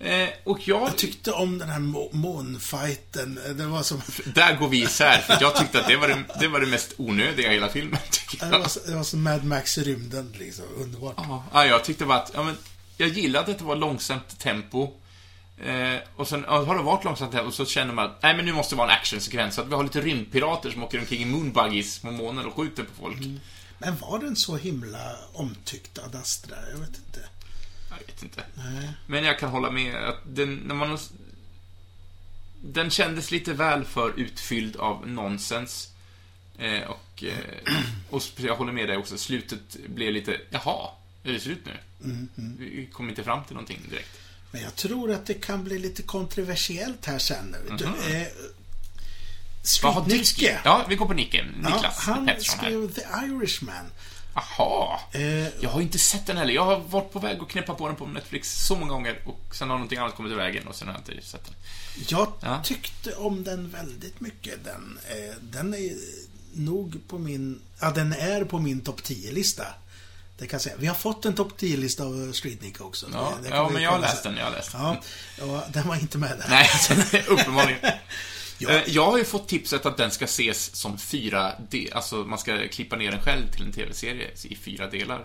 Eh, och jag... jag tyckte om den här må- månfighten. Eh, Det var som... (laughs) Där går vi isär, för jag tyckte att det var det, det, var det mest onödiga i hela filmen, Det var, det var som Mad Max i rymden, liksom. Underbart. Ja, jag tyckte bara att, ja, men, jag gillade att det var långsamt tempo. Eh, och sen ja, har det varit långsamt tempo, så känner man att, nej men nu måste det vara en actionsekvens. Så att vi har lite rymdpirater som åker omkring i moonbuggies på månen och skjuter på folk. Men var den så himla omtyckt, Ad Astra? Jag vet inte. Jag vet inte. Nej. Men jag kan hålla med att den, när man... Den kändes lite väl för utfylld av nonsens. Eh, och, eh, och jag håller med dig också, slutet blev lite, jaha, är det slut nu? Vi kom inte fram till någonting direkt. Men jag tror att det kan bli lite kontroversiellt här sen. Eh, har du Street skrivit? Nicke. Ja, vi går på Nicke. Niklas ja, han Pettersson här. skrev The Irishman. Jaha. Eh, Jag har inte sett den heller. Jag har varit på väg att knäppa på den på Netflix så många gånger och sen har någonting annat kommit i vägen och sen har jag inte sett den. Jag Ja. tyckte om den väldigt mycket. Den, eh, den är nog på min... Ja, den är på min topp 10-lista. Det kan jag säga. Vi har fått en topp 10-lista av Streetnick också. Ja, Det- det ja men jag har läst den, jag har läst den. Ja, ja, den var inte med där. Nej, (laughs) uppenbarligen. (laughs) Ja. Eh, Jag har ju fått tipset att den ska ses som fyra de Alltså, man ska klippa ner den själv till en TV-serie i fyra delar.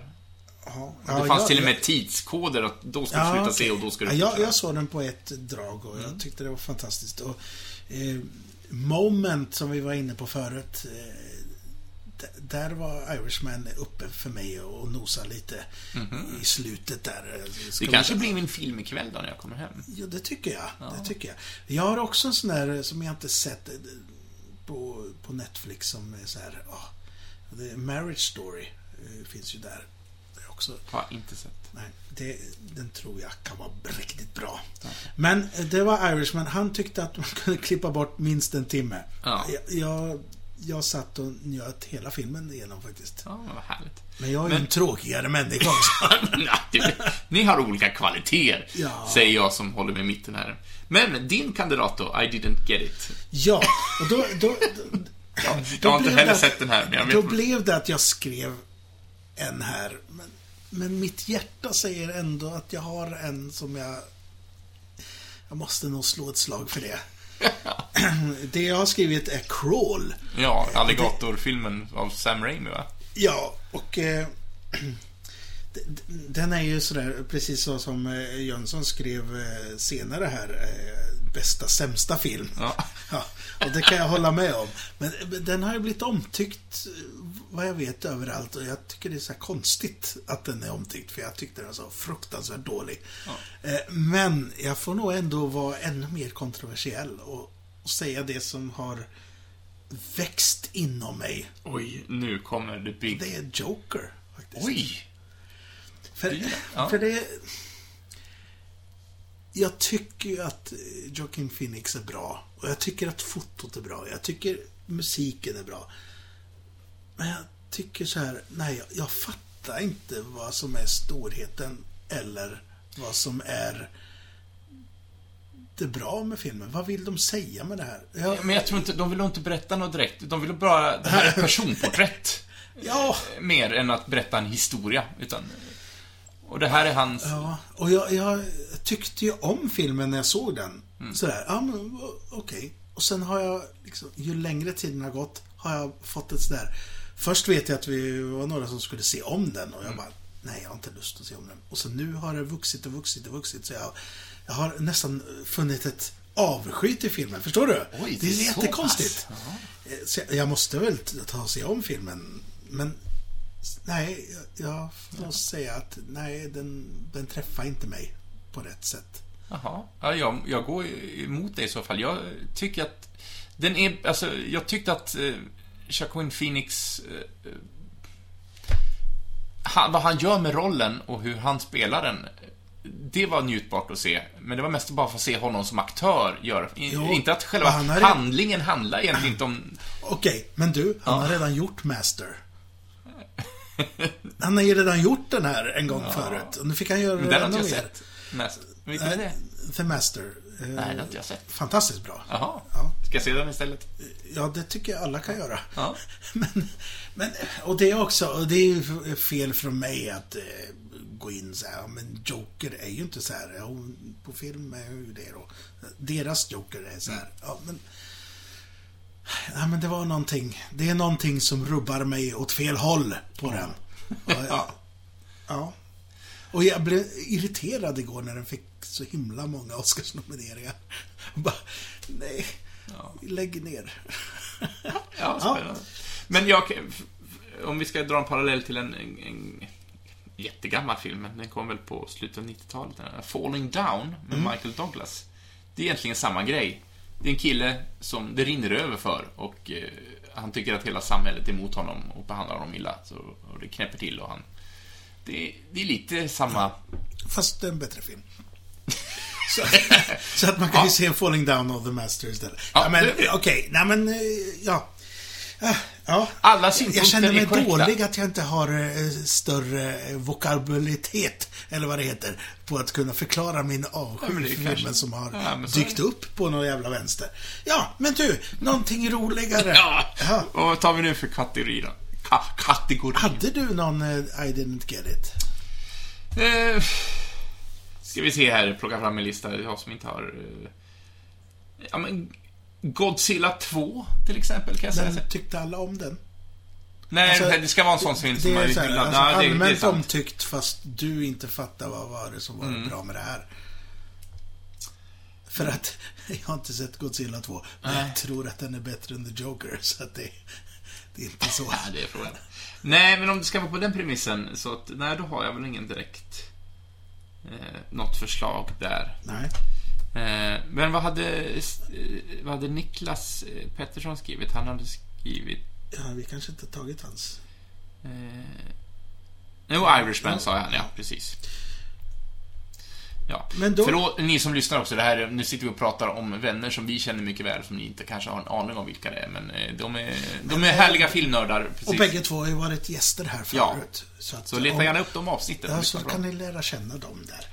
Ja, Det fanns jag- till och med tidskoder att då ska du sluta okej. se och då ska du ja, jag, jag såg den på ett drag och Mm. jag tyckte det var fantastiskt. Och, eh, Moment, som vi var inne på förut. Eh, där var Irishman uppe för mig och nosa lite i slutet där. Ska. Det kanske blir min film ikväll då när jag kommer hem. Ja, det tycker jag. Det tycker jag. Jag har också en sån där som jag inte sett eh, på, på Netflix som är så här, ja, det är Marriage Story. eh, Finns ju där. Också Har inte sett. Nej, det, den tror jag kan vara riktigt bra. Men eh, det var Irishman. Han tyckte att man kunde klippa bort minst en timme. Ja. Jag, jag, jag satt och njöt hela filmen igenom faktiskt. Ja, men vad härligt. Men jag är Men- en tråkigare människa också. (laughs) Ni har olika kvaliteter, Ja. säger jag som håller med mitten här. Men din kandidat då, I didn't get it. Ja, och då... då, (laughs) då Ja, jag har inte blev heller sett den här, men jag Då blev det att jag skrev en här. Men, men mitt hjärta säger ändå att jag har en som jag... Jag måste nog slå ett slag för det. Det jag har skrivit är Crawl. Ja, alligatorfilmen av Sam Raimi, va? Ja, och... Eh, (clears throat) den är ju sådär, precis så som eh, Jönsson skrev eh, senare här. Eh, bästa sämsta film. Ja. (laughs) Ja, och det kan jag hålla med om. Men den har ju blivit omtyckt, vad jag vet, överallt. Och jag tycker det är så konstigt att den är omtyckt. För jag tyckte den var så fruktansvärt dålig. Eh, Men jag får nog ändå vara ännu mer kontroversiell och, och säga det som har växt inom mig. Oj, nu kommer the big... Det är Joker, faktiskt. Oj! För, Ja. för det... Jag tycker ju att eh, Joaquin Phoenix är bra. Och jag tycker att fotot är bra. Jag tycker musiken är bra. Men jag tycker så här, nej, jag, jag fattar inte vad som är storheten eller vad som är det bra med filmen. Vad vill de säga med det här? Jag, Men jag tror inte, de vill inte berätta något direkt. De vill bara, (laughs) det här är personporträtt. ja, Mer än att berätta en historia, utan... Och det här är hans... Ja, och jag, jag tyckte ju om filmen när jag såg den. Mm. Sådär, ja men okej. Och sen har jag, liksom, ju längre tiden har gått, har jag fått ett sådär... Först vet jag att vi var några som skulle se om den och jag Mm. bara, nej jag har inte lust att se om den. Och så nu har det vuxit och vuxit och vuxit så jag, jag har nästan funnit ett avsky till filmen. Förstår du? Oj, det är så jättekonstigt. Eh, Så jag- jag måste väl ta och se om filmen. Men nej, jag- får nog säga att nej, den, den träffar inte mig på rätt sätt. Jaha. Ja, jag, jag går emot det i så fall. Jag tycker att... Den är... Alltså, jag tyckte att Joaquin Phoenix... Eh, eh, han, vad han gör med rollen och hur han spelar den, det var njutbart att se. Men det var mest bara för att se honom som aktör göra. Jo, inte att själva han har- handlingen handlar egentligen inte om... (clears throat) Okej, men du, han har redan gjort Master. Han har ju redan gjort den här en gång förut. Och nu fick han göra den ännu mer. Mest. Vilken är det? The Master. Eh, Nej, den har inte jag sett. Fantastiskt bra. Jaha. Ja. Ska jag se den istället? Ja, det tycker jag alla kan göra. Ja. (laughs) Men, men, och det är också, och det är fel från mig att eh, gå in så här, men Joker är ju inte så här, på film är ju det då. Deras Joker är så här, ja men... Ja, men det var någonting, det är någonting som rubbar mig åt fel håll på den. Och, (laughs) ja. ja. Och jag blev irriterad igår när den fick så himla många Oscarsnomineringar. (laughs) Bara, nej, lägg ner. (laughs) Ja, spännande. Men jag, om vi ska dra en parallell till en, en, en jättegammal film, men den kom väl på slutet av 90-talet, den här Falling Down med Michael Douglas. Det är egentligen samma grej. Det är en kille som det rinner över för och eh, han tycker att hela samhället är emot honom och behandlar honom illa. Så, och det knäpper till och han... Det, det är lite samma... Fast det är en bättre film. Så, (laughs) så att man kan ju se Falling Down of the Master istället. Ja, men okej, nej men, eh, ja. Ja. Alla Jag synpunkter känner mig är dålig att jag inte har eh, större eh, vokabularitet, eller vad det heter, på att kunna förklara min avsky för filmen som har Ja, dykt upp på någon jävla vänster. Ja, men du, någonting roligare. Ja. Ja. Och vad tar vi nu för kategori då? Ka kategori. Hade du någon eh, I didn't get it? Eh, ska vi se här, plocka fram en lista. Jag som inte har... Eh, ja, men Godzilla 2, till exempel, kan jag säga. Men tyckte alla om den? Nej, Alltså, det ska vara en sån film som Det man hyllar. alltså, Ja, det, det allmänt sant. omtyckt fast du inte fattar vad var det som var Mm. bra med det här. För att (laughs) jag har inte sett Godzilla 2, men Nej. jag tror att den är bättre än The Joker, så att det, det är inte så. (laughs) Ja, det är frågan. Nej, men om det ska vara på den premissen, så att, nej, då har jag väl ingen direkt... Eh, något förslag där. Nej. Eh, men vad hade, eh, vad hade Niklas eh, Pettersson skrivit? Han hade skrivit... Ja, vi kanske inte tagit hans. Eh, jo, Irishman sa han, ja, precis. Ja. Men då- Förlåt, ni som lyssnar också, det här, nu sitter vi och pratar om vänner som vi känner mycket väl, som ni inte kanske har en aning om vilka det är, men eh, de är, de är härliga filmnördar, precis. Och bägge två har ju varit gäster här Ja. förut. Så, att, Så leta gärna upp de avsnitten. Ja, så kan ni lära känna dem där.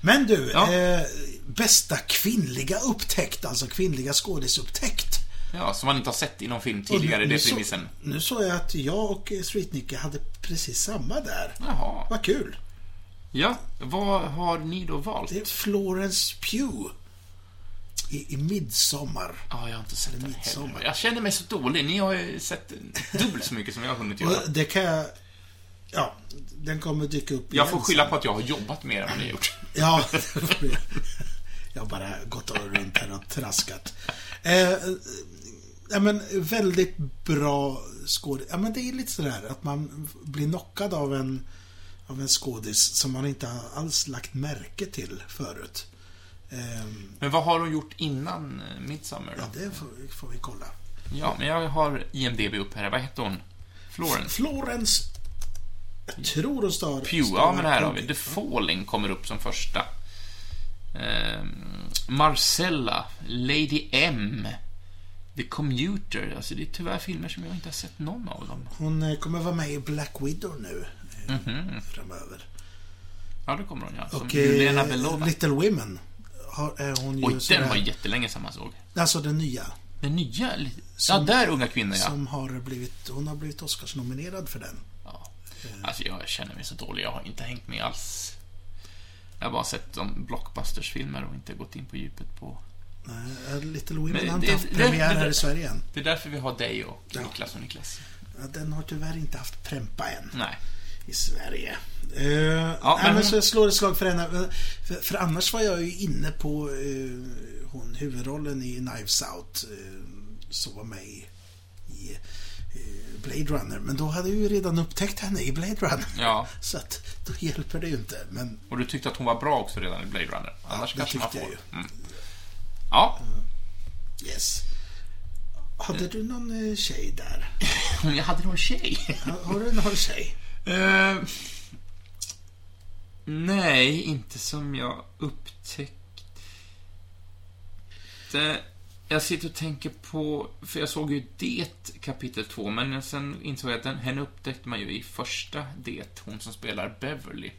Men du, Ja. eh, bästa kvinnliga upptäckt, alltså kvinnliga skådisupptäckt. Ja, som man inte har sett i någon film tidigare, Och det är så- premissen. Nu såg jag att jag och eh, Streetnicke hade precis samma där. Jaha. Vad kul. Ja, vad har ni då valt? Det är Florence Pugh. I, i Midsommar. Ja, jag har inte sett den Midsommar. heller. Jag känner mig så dålig. Ni har ju sett dubbelt så mycket som jag har hunnit göra. Och det kan jag... Ja, den kommer dyka upp Jag får skylla på att jag har jobbat mer än vad ni har gjort. (laughs) Ja, jag. har bara gått runt här och traskat. Eh, ja, men väldigt bra skådis. Ja, men det är lite sådär att man blir knockad av en, av en skådis som man inte alls lagt märke till förut. Eh, Men vad har hon gjort innan eh, Midsommar ja, då? det får, får vi kolla. Ja, men jag har IMDB upp här. Vad heter hon? Florence? Florence... Jag tror hon står... Pugh. Ja, men här har vi. The Falling kommer upp som första. Ehm, Marcella. Lady M. The Commuter. Alltså, det är tyvärr filmer som jag inte har sett någon av dem. Hon eh, kommer vara med i Black Widow nu eh, Mhm. framöver. Ja, det kommer hon, ja. Som Och Juliana eh, Belova. Little Women har, är hon ju Oj, den var jättelänge sedan man såg. Alltså den nya. Den nya? li- Ja, Som- där unga kvinnor, ja. Som har blivit, hon har blivit Oscarsnominerad för den. ja. Alltså, jag känner mig så dålig. Jag har inte hängt med alls. Jag har bara sett de blockbusters-filmer och inte gått in på djupet på... Nej, eh, Little Women Men har inte haft premiär här i Sverige än. Det är därför vi har dig och. Niklas och Niklas. Ja, Den har tyvärr inte haft prempa än Nej. I Sverige. Uh, ja, men men, så jag slår ett slag för henne. För, för annars var jag ju inne på eh, hon huvudrollen i Knives Out. Uh, som var med i, eh, Blade Runner. Men då hade jag ju redan upptäckt henne i Blade Runner. Ja. (laughs) Så att då hjälper det ju inte. Men Och du tyckte att hon var bra också redan i Blade Runner. Annars det kanske man får. jag Mm. Ja. yes. Hade du någon tjej där? (laughs) Jag hade någon tjej? Har du någon tjej? Eh, nej, inte som jag upptäckte. Jag sitter och tänker på, för jag såg ju Det kapitel 2, men sen insåg jag att den, henne upptäckte man ju i första Det, hon som spelar Beverly.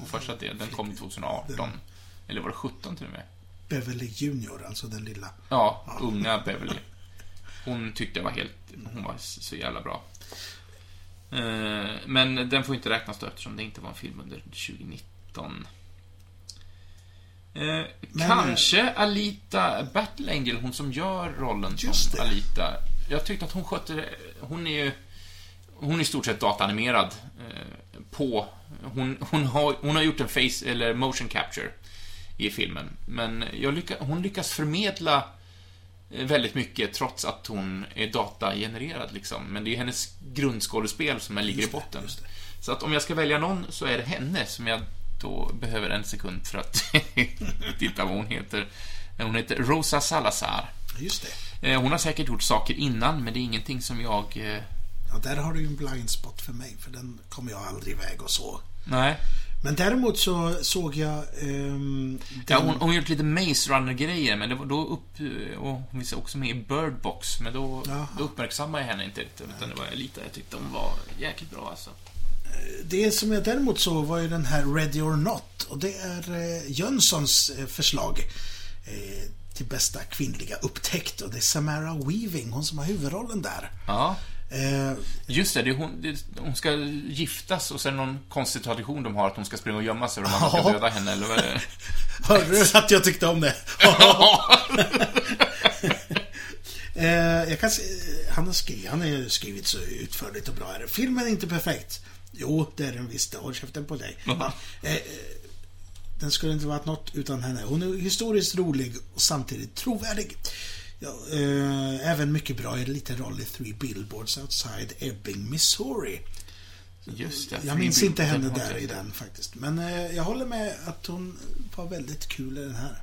Och första Det, den kom 2018. Eller var det 17 till och med? Beverly Junior, alltså den lilla. Ja, unga Beverly. Hon tyckte jag var helt... Hon var så jävla bra. Eh, Men den får inte räknas då eftersom det inte var en film under 2019. Eh, Men, kanske Alita Battle Angel, hon som gör rollen som. Alita. Jag tyckte att hon skötte det. Hon är ju... Hon är i stort sett dataanimerad eh, på... Hon, hon, har, hon har gjort en face, eller motion capture i filmen. Men jag lycka, hon lyckas förmedla eh, väldigt mycket trots att hon är datagenererad liksom. Men det är hennes grundskådespel som ligger i det, botten. just det. Så att om jag ska välja någon så är det henne som jag då behöver en sekund för att (laughs) titta vad hon heter. Hon heter Rosa Salazar. Just det. Eh, Hon har säkert gjort saker innan, men det är ingenting som jag... eh, Ja, där har du ju en blind spot för mig, för den kommer jag aldrig iväg och så. Nej. Men däremot så såg jag... ehm, Ja, hon, hon har gjort lite Maze Runner-grejer, men det var då upp... Och hon var också med i Bird Box, men då, då uppmärksammade jag henne inte riktigt. Utan det var lite, jag tyckte hon var jäkligt bra alltså. Det som jag däremot såg var ju den här Ready or Not. Och det är eh, Jönssons eh, förslag eh, till bästa kvinnliga upptäckt. Och det är Samara Weaving, hon som har huvudrollen där. Ja. Eh, Just det, det hon, det, hon ska giftas och sen någon konstig tradition de har att hon ska springa och gömma sig och de andra ska döda henne, eller vad är det? (laughs) hörde du att jag tyckte om det? (laughs) Eh, jag kan se, han, har skrivit, han har skrivit så utförligt och bra här. Filmen är inte perfekt. Jo, det är den visst. Håll käften på dig. Eh, eh, den skulle inte varit något utan henne. Hon är historiskt rolig och samtidigt trovärdig. Ja, eh, även mycket bra i en liten roll i Three Billboards Outside Ebbing, Missouri. Just det. Jag minns inte henne där i den faktiskt. Men eh, jag håller med att hon var väldigt kul i den här.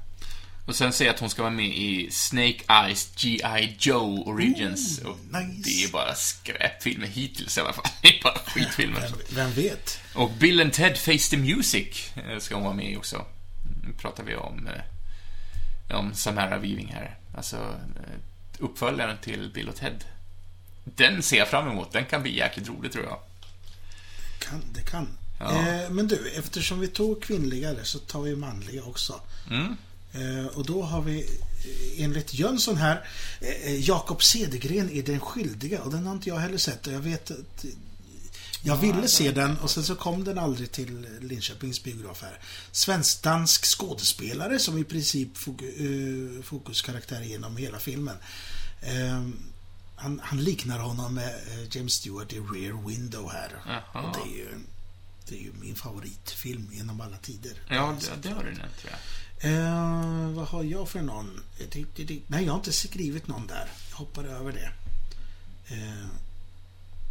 Och sen säger jag att hon ska vara med i Snake Eyes G.I. Joe Origins. Ooh, nice. Det är bara skräpfilmer hittills i alla fall. (laughs) Det är bara skitfilmer. Vem, vem vet? Och Bill and Ted Face the Music eh, ska hon vara med i också. Nu pratar vi om, eh, om Samara Weaving här. Alltså, eh, uppföljaren till Bill och Ted. Den ser jag fram emot. Den kan bli jäkligt rolig, tror jag. Kan, det kan. Ja. Eh, men du, eftersom vi tog kvinnliga så tar vi manliga också. Mm. Eh, och då har vi eh, enligt Jönsson här eh, Jakob Cedergren är den skyldiga och den har inte jag heller sett och jag vet att eh, jag ville se den och sen så kom den aldrig till Linköpings biograf här. Svensk-dansk skådespelare som i princip fok eh, fokuskaraktär genom hela filmen. Eh, han, han liknar honom med eh, James Stewart i Rear Window här. Jaha. Och det är ju, det är ju min favoritfilm genom alla tider. Ja, det, det har du nämnt, tror jag. Eh, vad har jag för någon? Eh, Nej, jag har inte skrivit någon där. Jag hoppar över det. Eh,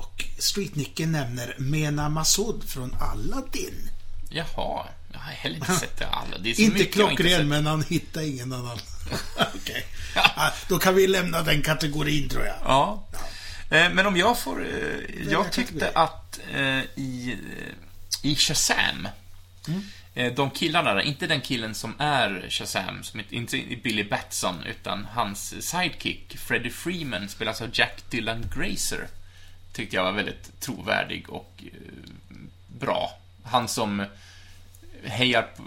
och Streetnicken nämner Mena Massoud från Aladdin. Jaha, jag har heller inte (laughs) sett det så Inte klockren, men han hittar ingen annan. (laughs) Okej. Ah, Då kan vi lämna den kategorin, tror jag. Ja. Eh, Men om jag får... eh, Jag tyckte att eh, i, i Shazam, Mm. de killarna där, inte den killen som är Shazam, som inte är Billy Batson, utan hans sidekick, Freddie Freeman, spelas av Jack Dylan Grazer, tyckte jag var väldigt trovärdig och eh, bra. Han som hejar på...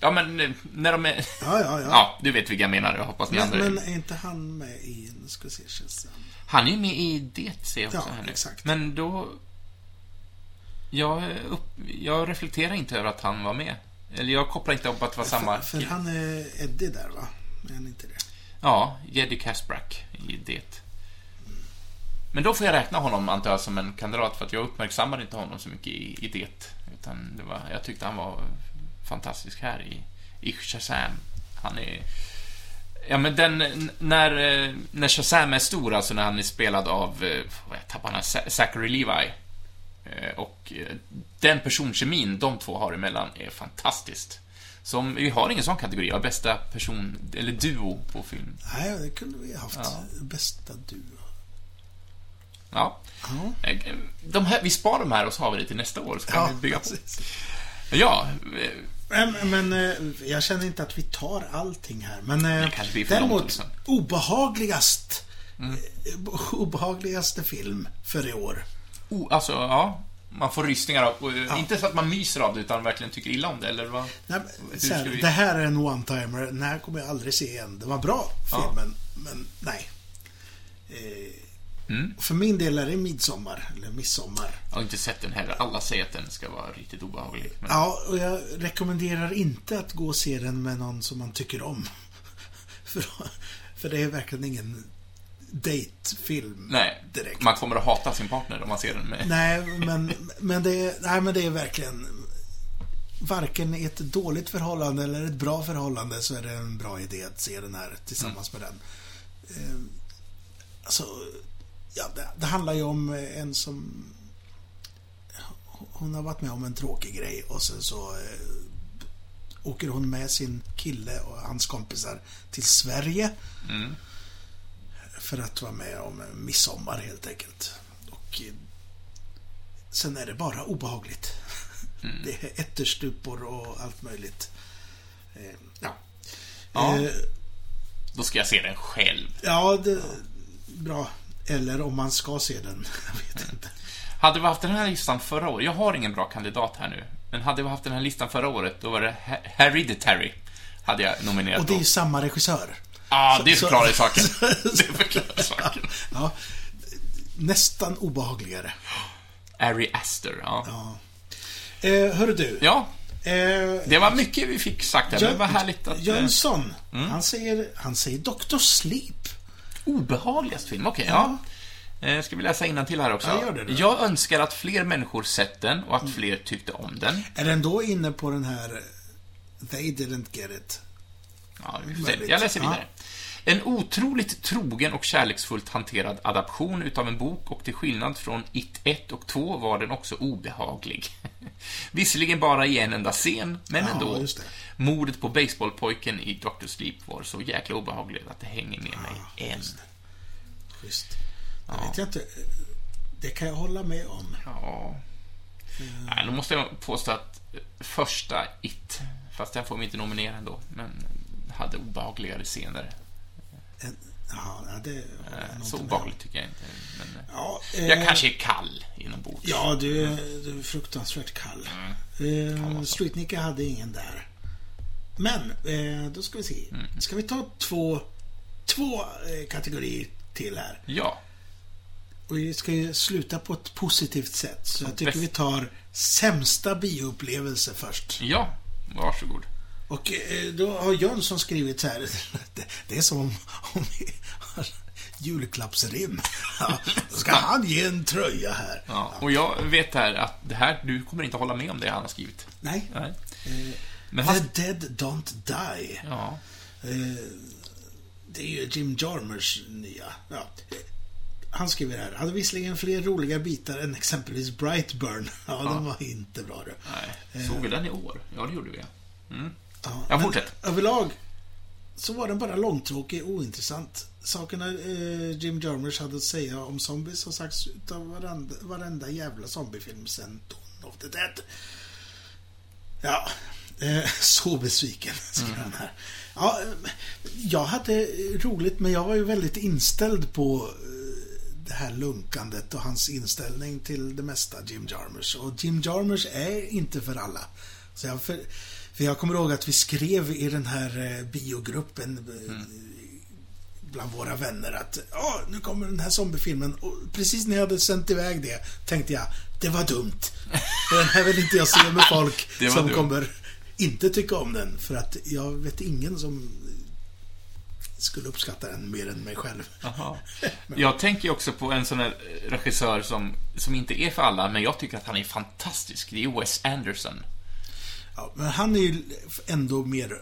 Ja, men eh, när de är... Ja, ja, ja. Ja, du vet vilka jag menar. Jag hoppas ni Men, andra... men är inte han med i... Nu ska vi se, Shazam. Han är ju med i det, ser jag också Ja, här nu. exakt. Men då... Jag, upp, jag reflekterar inte över att han var med. Eller jag kopplar inte upp att det var samma För, för kille. han är Eddie där, va? Är han inte det? Ja, Jeddy Kasprack i det. Men då får jag räkna honom, antar jag, som en kandidat, för att jag uppmärksammade inte honom så mycket i, i det. Utan det var, jag tyckte han var fantastisk här i, i Shazam. Han är... Ja, men den, när, eh, när Shazam är stor, alltså när han är spelad av, eh, vad jag tappar han, Za- Zachary Levi. Eh, Och den personkemin de två har emellan är fantastiskt. Som, vi har ingen sån kategori av bästa person, eller duo på film. Nej, det kunde vi ha haft. Ja. Bästa duo. Ja. Ja. Eh, De här, vi sparar de här och så har vi det till nästa år, så kan Ja, vi bygga på. Ja, eh, Men, men eh, jag känner inte att vi tar allting här. Men Det däremot, också. obehagligast. Mm. eh, Obehagligaste film för i år. oh, alltså, ja. Man får rysningar av, eh, inte så att man myser av det, utan verkligen tycker illa om det, eller vad? Nej, här, vi- Det här är en one-timer. Den här kommer jag aldrig se igen. Det var bra, Ja. filmen. Men nej. Eh, Mm. För min del är det midsommar, eller midsommar. Jag har inte sett den heller. Alla säger att den ska vara riktigt obehaglig. Men... Ja, och jag rekommenderar inte att gå och se den med någon som man tycker om. (laughs) för, för det är verkligen ingen datefilm Nej, direkt. man kommer att hata sin partner om man ser den med... Nej, (laughs) men, men, det är, nej, men det är verkligen... Varken i ett dåligt förhållande eller ett bra förhållande så är det en bra idé att se den här tillsammans med den. Eh, alltså, ja, det, det handlar ju om en som... Hon har varit med om en tråkig grej och sen så eh, åker hon med sin kille och hans kompisar till Sverige Mm. för att vara med om midsommar helt enkelt. Och eh, sen är det bara obehagligt. (laughs) Det är ätterstupor och allt möjligt. Eh, ja. Ja. Eh, Då ska jag se den själv. ja, det, bra. Eller om man ska se den. (laughs) Jag vet inte. Hade vi haft den här listan förra året, jag har ingen bra kandidat här nu, men hade vi haft den här listan förra året, då var det He- Hereditary, hade jag nominerat Och det är ju samma regissör. Ja, det så- förklarar ju saken. (laughs) Det förklarar (laughs) saken. Ja, nästan obehagligare. Ari Aster, ja. Ja. Eh, hörru du. Ja, Eh, det var mycket vi fick sagt här, men det var härligt att... eh, Jönsson, han, säger, han säger Dr. Sleep. Obehagligast film, okej, ja. Eh, Ska vi läsa till här också? Ja, gör det då. Jag önskar att fler människor sett den och att fler tyckte om den. Är den då inne på den här eh, They didn't get it? Ja, vi får se. Jag läser Ja. En otroligt trogen och kärleksfullt hanterad adaption utav en bok och till skillnad från It 1 och 2 var den också obehaglig. (laughs) Visserligen bara i en enda scen, men Ja, ändå. just det. Mordet på baseballpojken i Dr. Sleep var så jäkla obehagligt att det hänger med mig än. Schysst. Det vet jag inte. Det kan jag hålla med om. Ja. Nej, då måste jag påstå att eh, första It, fast den får vi inte nominera ändå, men hade obehagligare scener. En, ja, det Så obehagligt tycker jag inte. Men, eh, Ja, jag eh, kanske är kall inombords. Ja, du du är fruktansvärt kall. Mm. Eh, Streetnicka hade ingen där. Men, eh, då ska vi se. Mm. Ska vi ta två, två eh, kategorier till här? Ja. Och vi ska ju sluta på ett positivt sätt. Så jag tycker vi tar sämsta bioupplevelse först. Ja, varsågod. Och eh, då har Jönsson skrivit så här. (laughs) Det, är som om, om vi har julklappsrim. Ja, då ska han ge en tröja här. Ja. Och jag vet här att det här, du kommer inte hålla med om det han har skrivit. Nej. Nej. Eh, Men The han... Dead Don't Die. Ja. Eh, det är ju Jim Jarmers nya. Ja. Han skriver här. Hade visserligen fler roliga bitar än exempelvis Brightburn. (laughs) Ja, den var inte bra du. Nej. Såg vi den i år? Ja, det gjorde vi. Mm. Ja, Ja, fortsätt. Överlag så var den bara långtråkig och ointressant. Sakerna eh, Jim Jarmers hade att säga om zombies har sagts utav varenda, varenda jävla zombiefilm sen Dawn of the Dead. Ja, eh, (laughs) så besviken, (laughs) skriver han här. Ja, eh, jag hade roligt, men jag var ju väldigt inställd på eh, det här lunkandet och hans inställning till det mesta, Jim Jarmers. Och Jim Jarmers är inte för alla. Så jag, för, för jag kommer ihåg att vi skrev i den här eh, biogruppen eh, bland våra vänner att ja, nu kommer den här zombiefilmen. Och precis när jag hade sänt iväg det tänkte jag, det var dumt. (laughs) Den här vill inte jag se med folk (laughs) som dumt. kommer inte tycka om den. För att jag vet ingen som skulle uppskatta den mer än mig själv. (laughs) Jag tänker också på en sån här regissör som, som inte är för alla, men jag tycker att han är fantastisk. Det är Wes Anderson. Ja, men han är ju ändå mer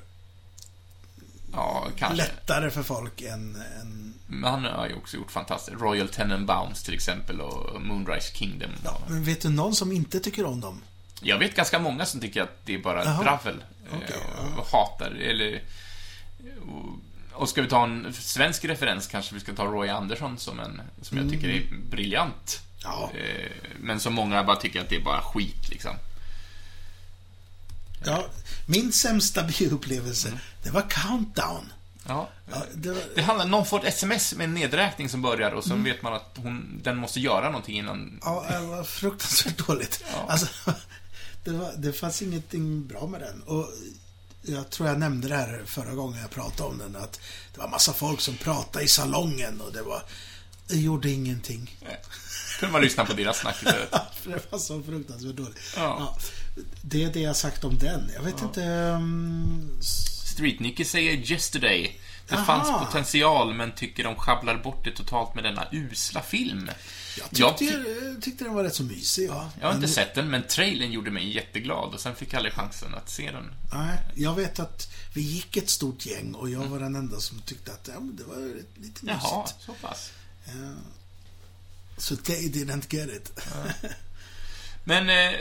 Ja, kanske. lättare för folk än, än Men han har ju också gjort fantastiskt. Royal Tenenbaums till exempel och Moonrise Kingdom. Ja, men vet du någon som inte tycker om dem? Jag vet ganska många som tycker att det är bara dravel. eh, Okej, och, och hatar, eller... Och, och ska vi ta en svensk referens kanske vi ska ta Roy Andersson som en, som jag tycker är briljant. Ja. Eh, Men som många bara tycker att det är bara skit, liksom. Ja, min sämsta (laughs) bioupplevelse, Mm. det var Countdown. Ja. Ja, det var, Det handlar, någon får ett sms med en nedräkning som börjar och så vet man att hon, den måste göra någonting innan... ja, det var fruktansvärt (laughs) dåligt. Ja. Alltså, det, var, det fanns ingenting bra med den. Och jag tror jag nämnde det här förra gången jag pratade om den, att det var massa folk som pratade i salongen och det var... Det gjorde ingenting. Nej. Kunde man lyssna på deras snack istället. (laughs) Det var så fruktansvärt dåligt. Ja. Det är det jag sagt om den. Jag vet inte... um, Street-Nicky säger Yesterday. Det Aha. fanns potential, men tycker de sjabblar bort det totalt med denna usla film. jag tyckte, jag tyckte den var rätt så mysig. Ja. Jag har inte Men- sett den, men trailern gjorde mig jätteglad och sen fick jag aldrig chansen att se den. Nej, jag vet att vi gick ett stort gäng och jag var den enda som tyckte att ja, det var lite mysigt. Jaha, så pass. Ja. Så they didn't get it. Men... Eh,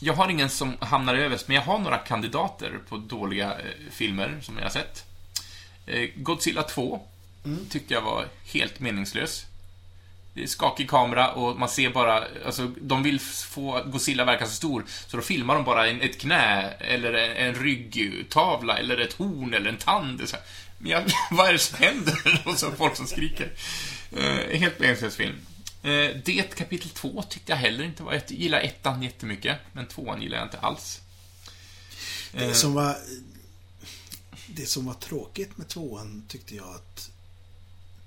jag har ingen som hamnar överst, men jag har några kandidater på dåliga eh, filmer som jag har sett. Eh, Godzilla 2 tyckte jag var helt meningslös. Det är skakig kamera och man ser bara, alltså de vill få Godzilla verka så stor, så då filmar de bara en, ett knä, eller en, en ryggtavla, eller ett horn, eller en tand. Så här. Men ja, (laughs) vad är det som händer? (laughs) Och så folk som skriker. Eh, helt meningslös film. Eh, det kapitel 2 tyckte jag heller inte var... Jag gillar ettan jättemycket, men tvåan gillar jag inte alls. Det som var... Det som var tråkigt med tvåan tyckte jag att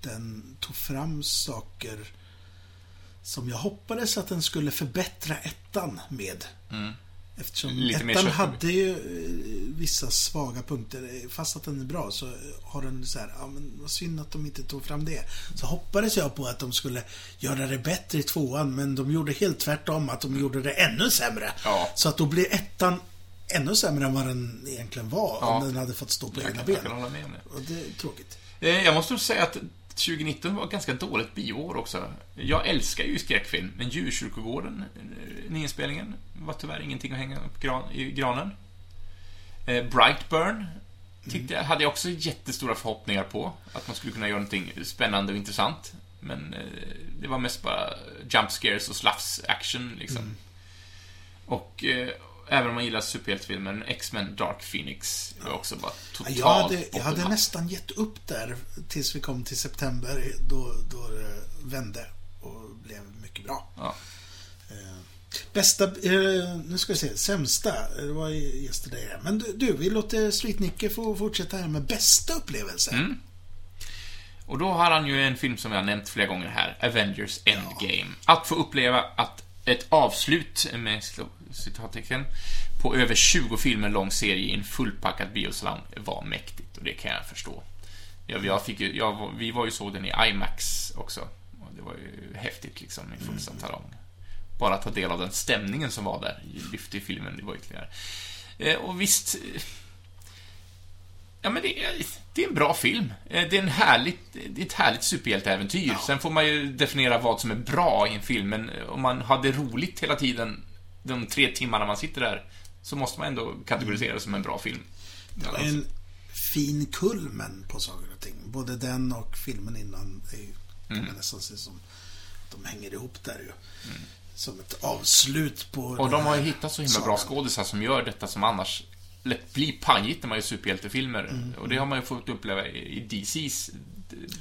den tog fram saker som jag hoppades att den skulle förbättra ettan med. Mm. Eftersom Lite ettan hade ju eh, vissa svaga punkter. Fast att den är bra så har den så här, ja men vad synd att de inte tog fram det. Så hoppades jag på att de skulle göra det bättre i tvåan, men de gjorde helt tvärtom, att de gjorde det ännu sämre. Ja. Så att då blir ettan ännu sämre än vad den egentligen var, Ja. om den hade fått stå på Jag egna kan, jag ben. kan hålla med om det. Och det är tråkigt. Eh, Jag måste säga att 2019 var ett ganska dåligt bioår också. Jag älskar ju skräckfilm, men Djurkyrkogården, eh, nyinspelningen, var tyvärr ingenting att hänga upp gran, i granen. Eh, Brightburn tyckte jag, hade jag också jättestora förhoppningar på. Att man skulle kunna göra någonting spännande och intressant. Men eh, det var mest bara jump scares och slafs action liksom. Och eh, även om man gillar superhjältefilmen, X-Men Dark Phoenix var också bara totalt Jag hade, jag hade nästan gett upp där tills vi kom till september, då, då det vände och blev mycket bra. Ja. Eh, Bästa, eh, nu ska vi se, sämsta, det var yesterday. Men du, du, vi låter Street Nicke få fortsätta här med bästa upplevelse. Mm. Och då har han ju en film som jag har nämnt flera gånger här, Avengers Endgame. Att få uppleva att ett avslut, med citattecken, på över 20 filmer lång serie i en fullpackad biosalong var mäktigt och det kan jag förstå. Jag, jag fick ju, jag, vi var ju så den i IMAX också. Och det var ju häftigt liksom i fullsatt salong. Bara ta del av den stämningen som var där lyfte filmen, det var ytterligare. Eh, och visst, eh, Ja, men det är, det är en bra film. Eh, Det är, en härligt, det är ett härligt superhjälteäventyr. Sen får man ju definiera vad som är bra i en film, men om man har det roligt hela tiden, de tre timmarna man sitter där, så måste man ändå kategorisera det som en bra film. Det var en fin kulmen på saker och ting. Både den och filmen innan är ju, kan Mm. man nästan se som de hänger ihop där ju. Som ett avslut på Och de har ju hittat så himla bra skådisar som gör detta som annars lätt blir pajigt när man gör superhjältefilmer. Mm. Och det har man ju fått uppleva i DC's.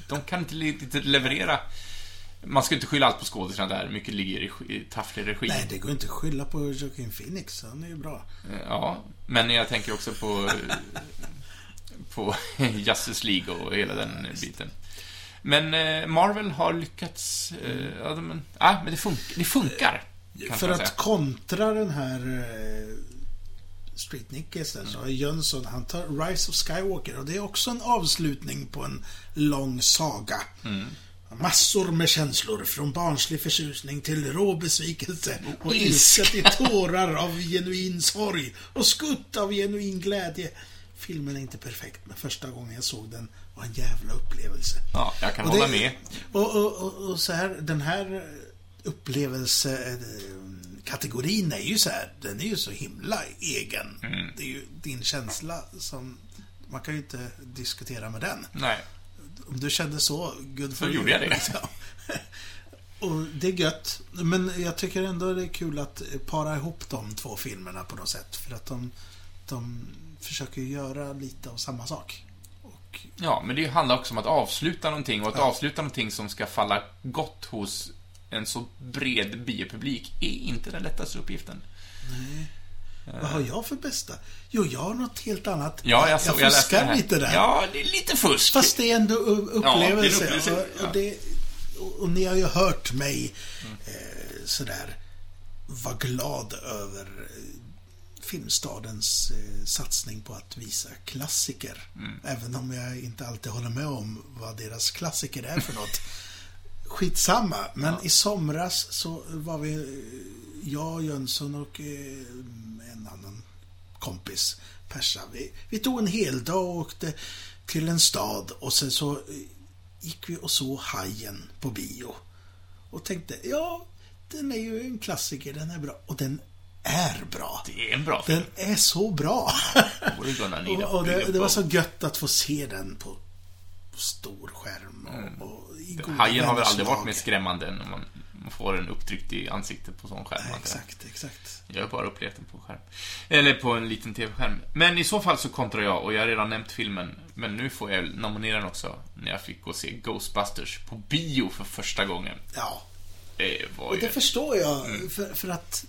De kan inte inte leverera... Man ska inte skylla allt på skådisarna där. Mycket ligger i, tafflig regi. Nej, det går inte att skylla på Joaquin Phoenix. Han är ju bra. Eh, Ja, men jag tänker också på (laughs) på (laughs) Justice League och hela den biten. Men eh, Marvel har lyckats... Eh, ja, men, ja, men det, fun det funkar. För att kontra den här Street Nickes där, så har Jönsson, han tar Rise of Skywalker och det är också en avslutning på en lång saga. Mm. Massor med känslor, från barnslig förtjusning till rå besvikelse och ilska till tårar av genuin sorg och skutt av genuin glädje. Filmen är inte perfekt, men första gången jag såg den var en jävla upplevelse. Ja, jag kan Och hålla det- med. Och, och, och, och så här, den här upplevelsekategorin är ju så här, den är ju så himla egen. Mm. Det är ju din känsla som, man kan ju inte diskutera med den. Nej. Om du kände så, good for Så you. gjorde jag det. (laughs) Och det är gött. Men jag tycker ändå det är kul att para ihop de två filmerna på något sätt. För att de, de försöker göra lite av samma sak. Och Ja, men det handlar också om att avsluta någonting och att Ja. avsluta någonting som ska falla gott hos en så bred biopublik är inte den lättaste uppgiften. Vad har jag för bästa? Jo, jag har något helt annat. Ja, jag, såg, jag fuskar det här. lite där. Ja, det är lite fusk. Fast det är ändå u- Ja, det är upplevelse. upplevelse, och, ja. och, det, och, ni har ju hört mig Mm. eh, sådär vara glad över eh, Filmstadens eh, satsning på att visa klassiker. Mm. Även om jag inte alltid håller med om vad deras klassiker är för något. (laughs) Skitsamma, men i somras så var vi, eh, jag, Jönsson och eh, kompis, Persa. Vi, vi tog en hel dag och åkte till en stad och sen så eh, gick vi och såg Hajen på bio. Och tänkte, ja, den är ju en klassiker, den är bra. Och den är bra. Det är en bra film. Den är så bra. (laughs) Och och det, det var så gött att få se den på stor skärm och, och i goda Hajen har väl aldrig varit mer skrämmande än man man får en upptryckt i ansiktet på sån skärm. Jag. Exakt, exakt. Jag har bara upplevt den på skärm. Eller på en liten TV-skärm. Men i så fall så kontrar jag, och jag har redan nämnt filmen, men nu får jag nominera den också, när jag fick gå och se Ghostbusters på bio för första gången. Ja, Det var och ju... det förstår jag. Mm. För, för att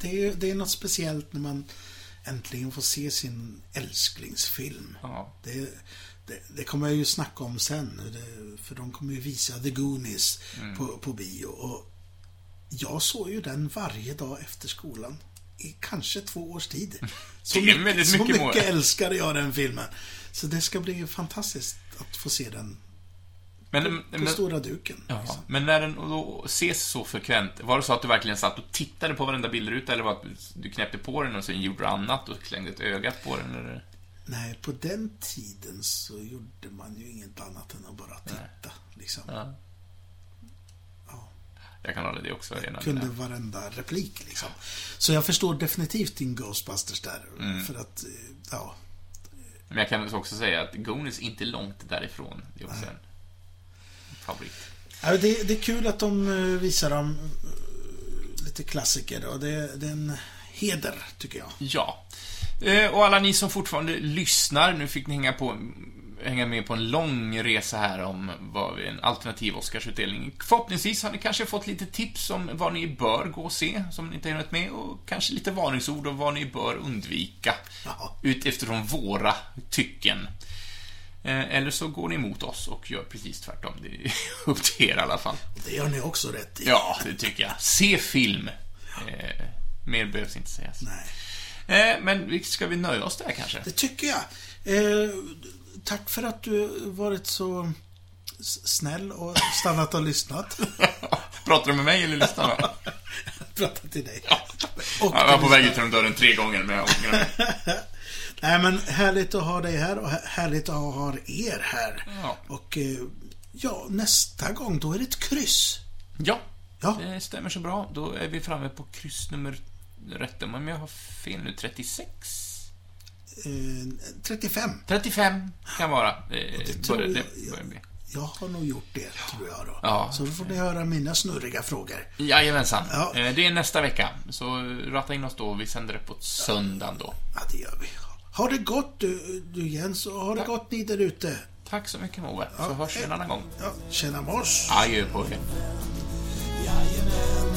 det är, det är något speciellt när man äntligen får se sin älsklingsfilm. Ja. Det, det, det kommer jag ju snacka om sen. Det, för de kommer ju visa The Goonies Mm. på, på bio. Och jag såg ju den varje dag efter skolan. I kanske två års tid. (laughs) Så är väldigt så mycket mycket mål. älskade jag den filmen. Så det ska bli fantastiskt att få se den Men, på men, stora duken. ja, liksom. men när den då ses så frekvent, var det så att du verkligen satt och tittade på varenda bildruta, eller var det att du knäppte på den och sen gjorde du annat och slängde ett öga på den? Eller? Nej, på den tiden så gjorde man ju inget annat än att bara titta. Liksom. Ja. Jag kan hålla det också. är en av Kunde mina- varenda replik liksom. Så jag förstår definitivt din Ghostbusters där. Mm. För att, eh, ja. Men jag kan också säga att Goonies är inte långt därifrån. Det är också en favorit. Ja, Det, det är kul att de eh, visar dem eh, lite klassiker och det, det är en heder, tycker jag. Ja. Och alla ni som fortfarande lyssnar, nu fick ni hänga, på, hänga med på en lång resa här om vad en alternativ Oscarsutdelning. Förhoppningsvis har ni kanske fått lite tips om vad ni bör gå och se, som ni inte har hunnit med, och kanske lite varningsord om vad ni bör undvika. Ja. Utifrån våra tycken. Eh, Eller så går ni emot oss och gör precis tvärtom. Det är (laughs) upp till er i alla fall. Det gör ni också rätt i. Ja, det tycker jag. Se film. Eh, mer behövs inte sägas. Nej. Eh, men ska vi nöja oss där kanske? Det tycker jag. Eh, tack för att du varit så snäll och stannat och lyssnat. (laughs) Pratar du med mig eller lyssnarna? Prata till dig. Jag var på väg ut genom dörren tre gånger, men jag ångrar mig. (laughs) Nej, men härligt att ha dig här och här- härligt att ha er här. Ja. Och eh, ja, nästa gång då är det ett kryss. Ja, Ja. det stämmer så bra. Då är vi framme på kryss nummer... Rätta mig om jag har fel nu. 36? Eh, 35. 35 kan vara. Eh, det börjar- det börjar bli. Jag har nog gjort det, tror jag då. Ja. Så då får ni höra mina snurriga frågor. Jajamensan. Ja. Eh, Det är nästa vecka. Så ratta in oss då. Vi sänder det på söndagen då. Ja, det gör vi. Ha det gott du, du Jens, och ha det gott ni där ute. Tack så mycket Moe. Så Ja, hörs vi en annan gång. Ja, tjena mors. Adjö på er. Jajamän,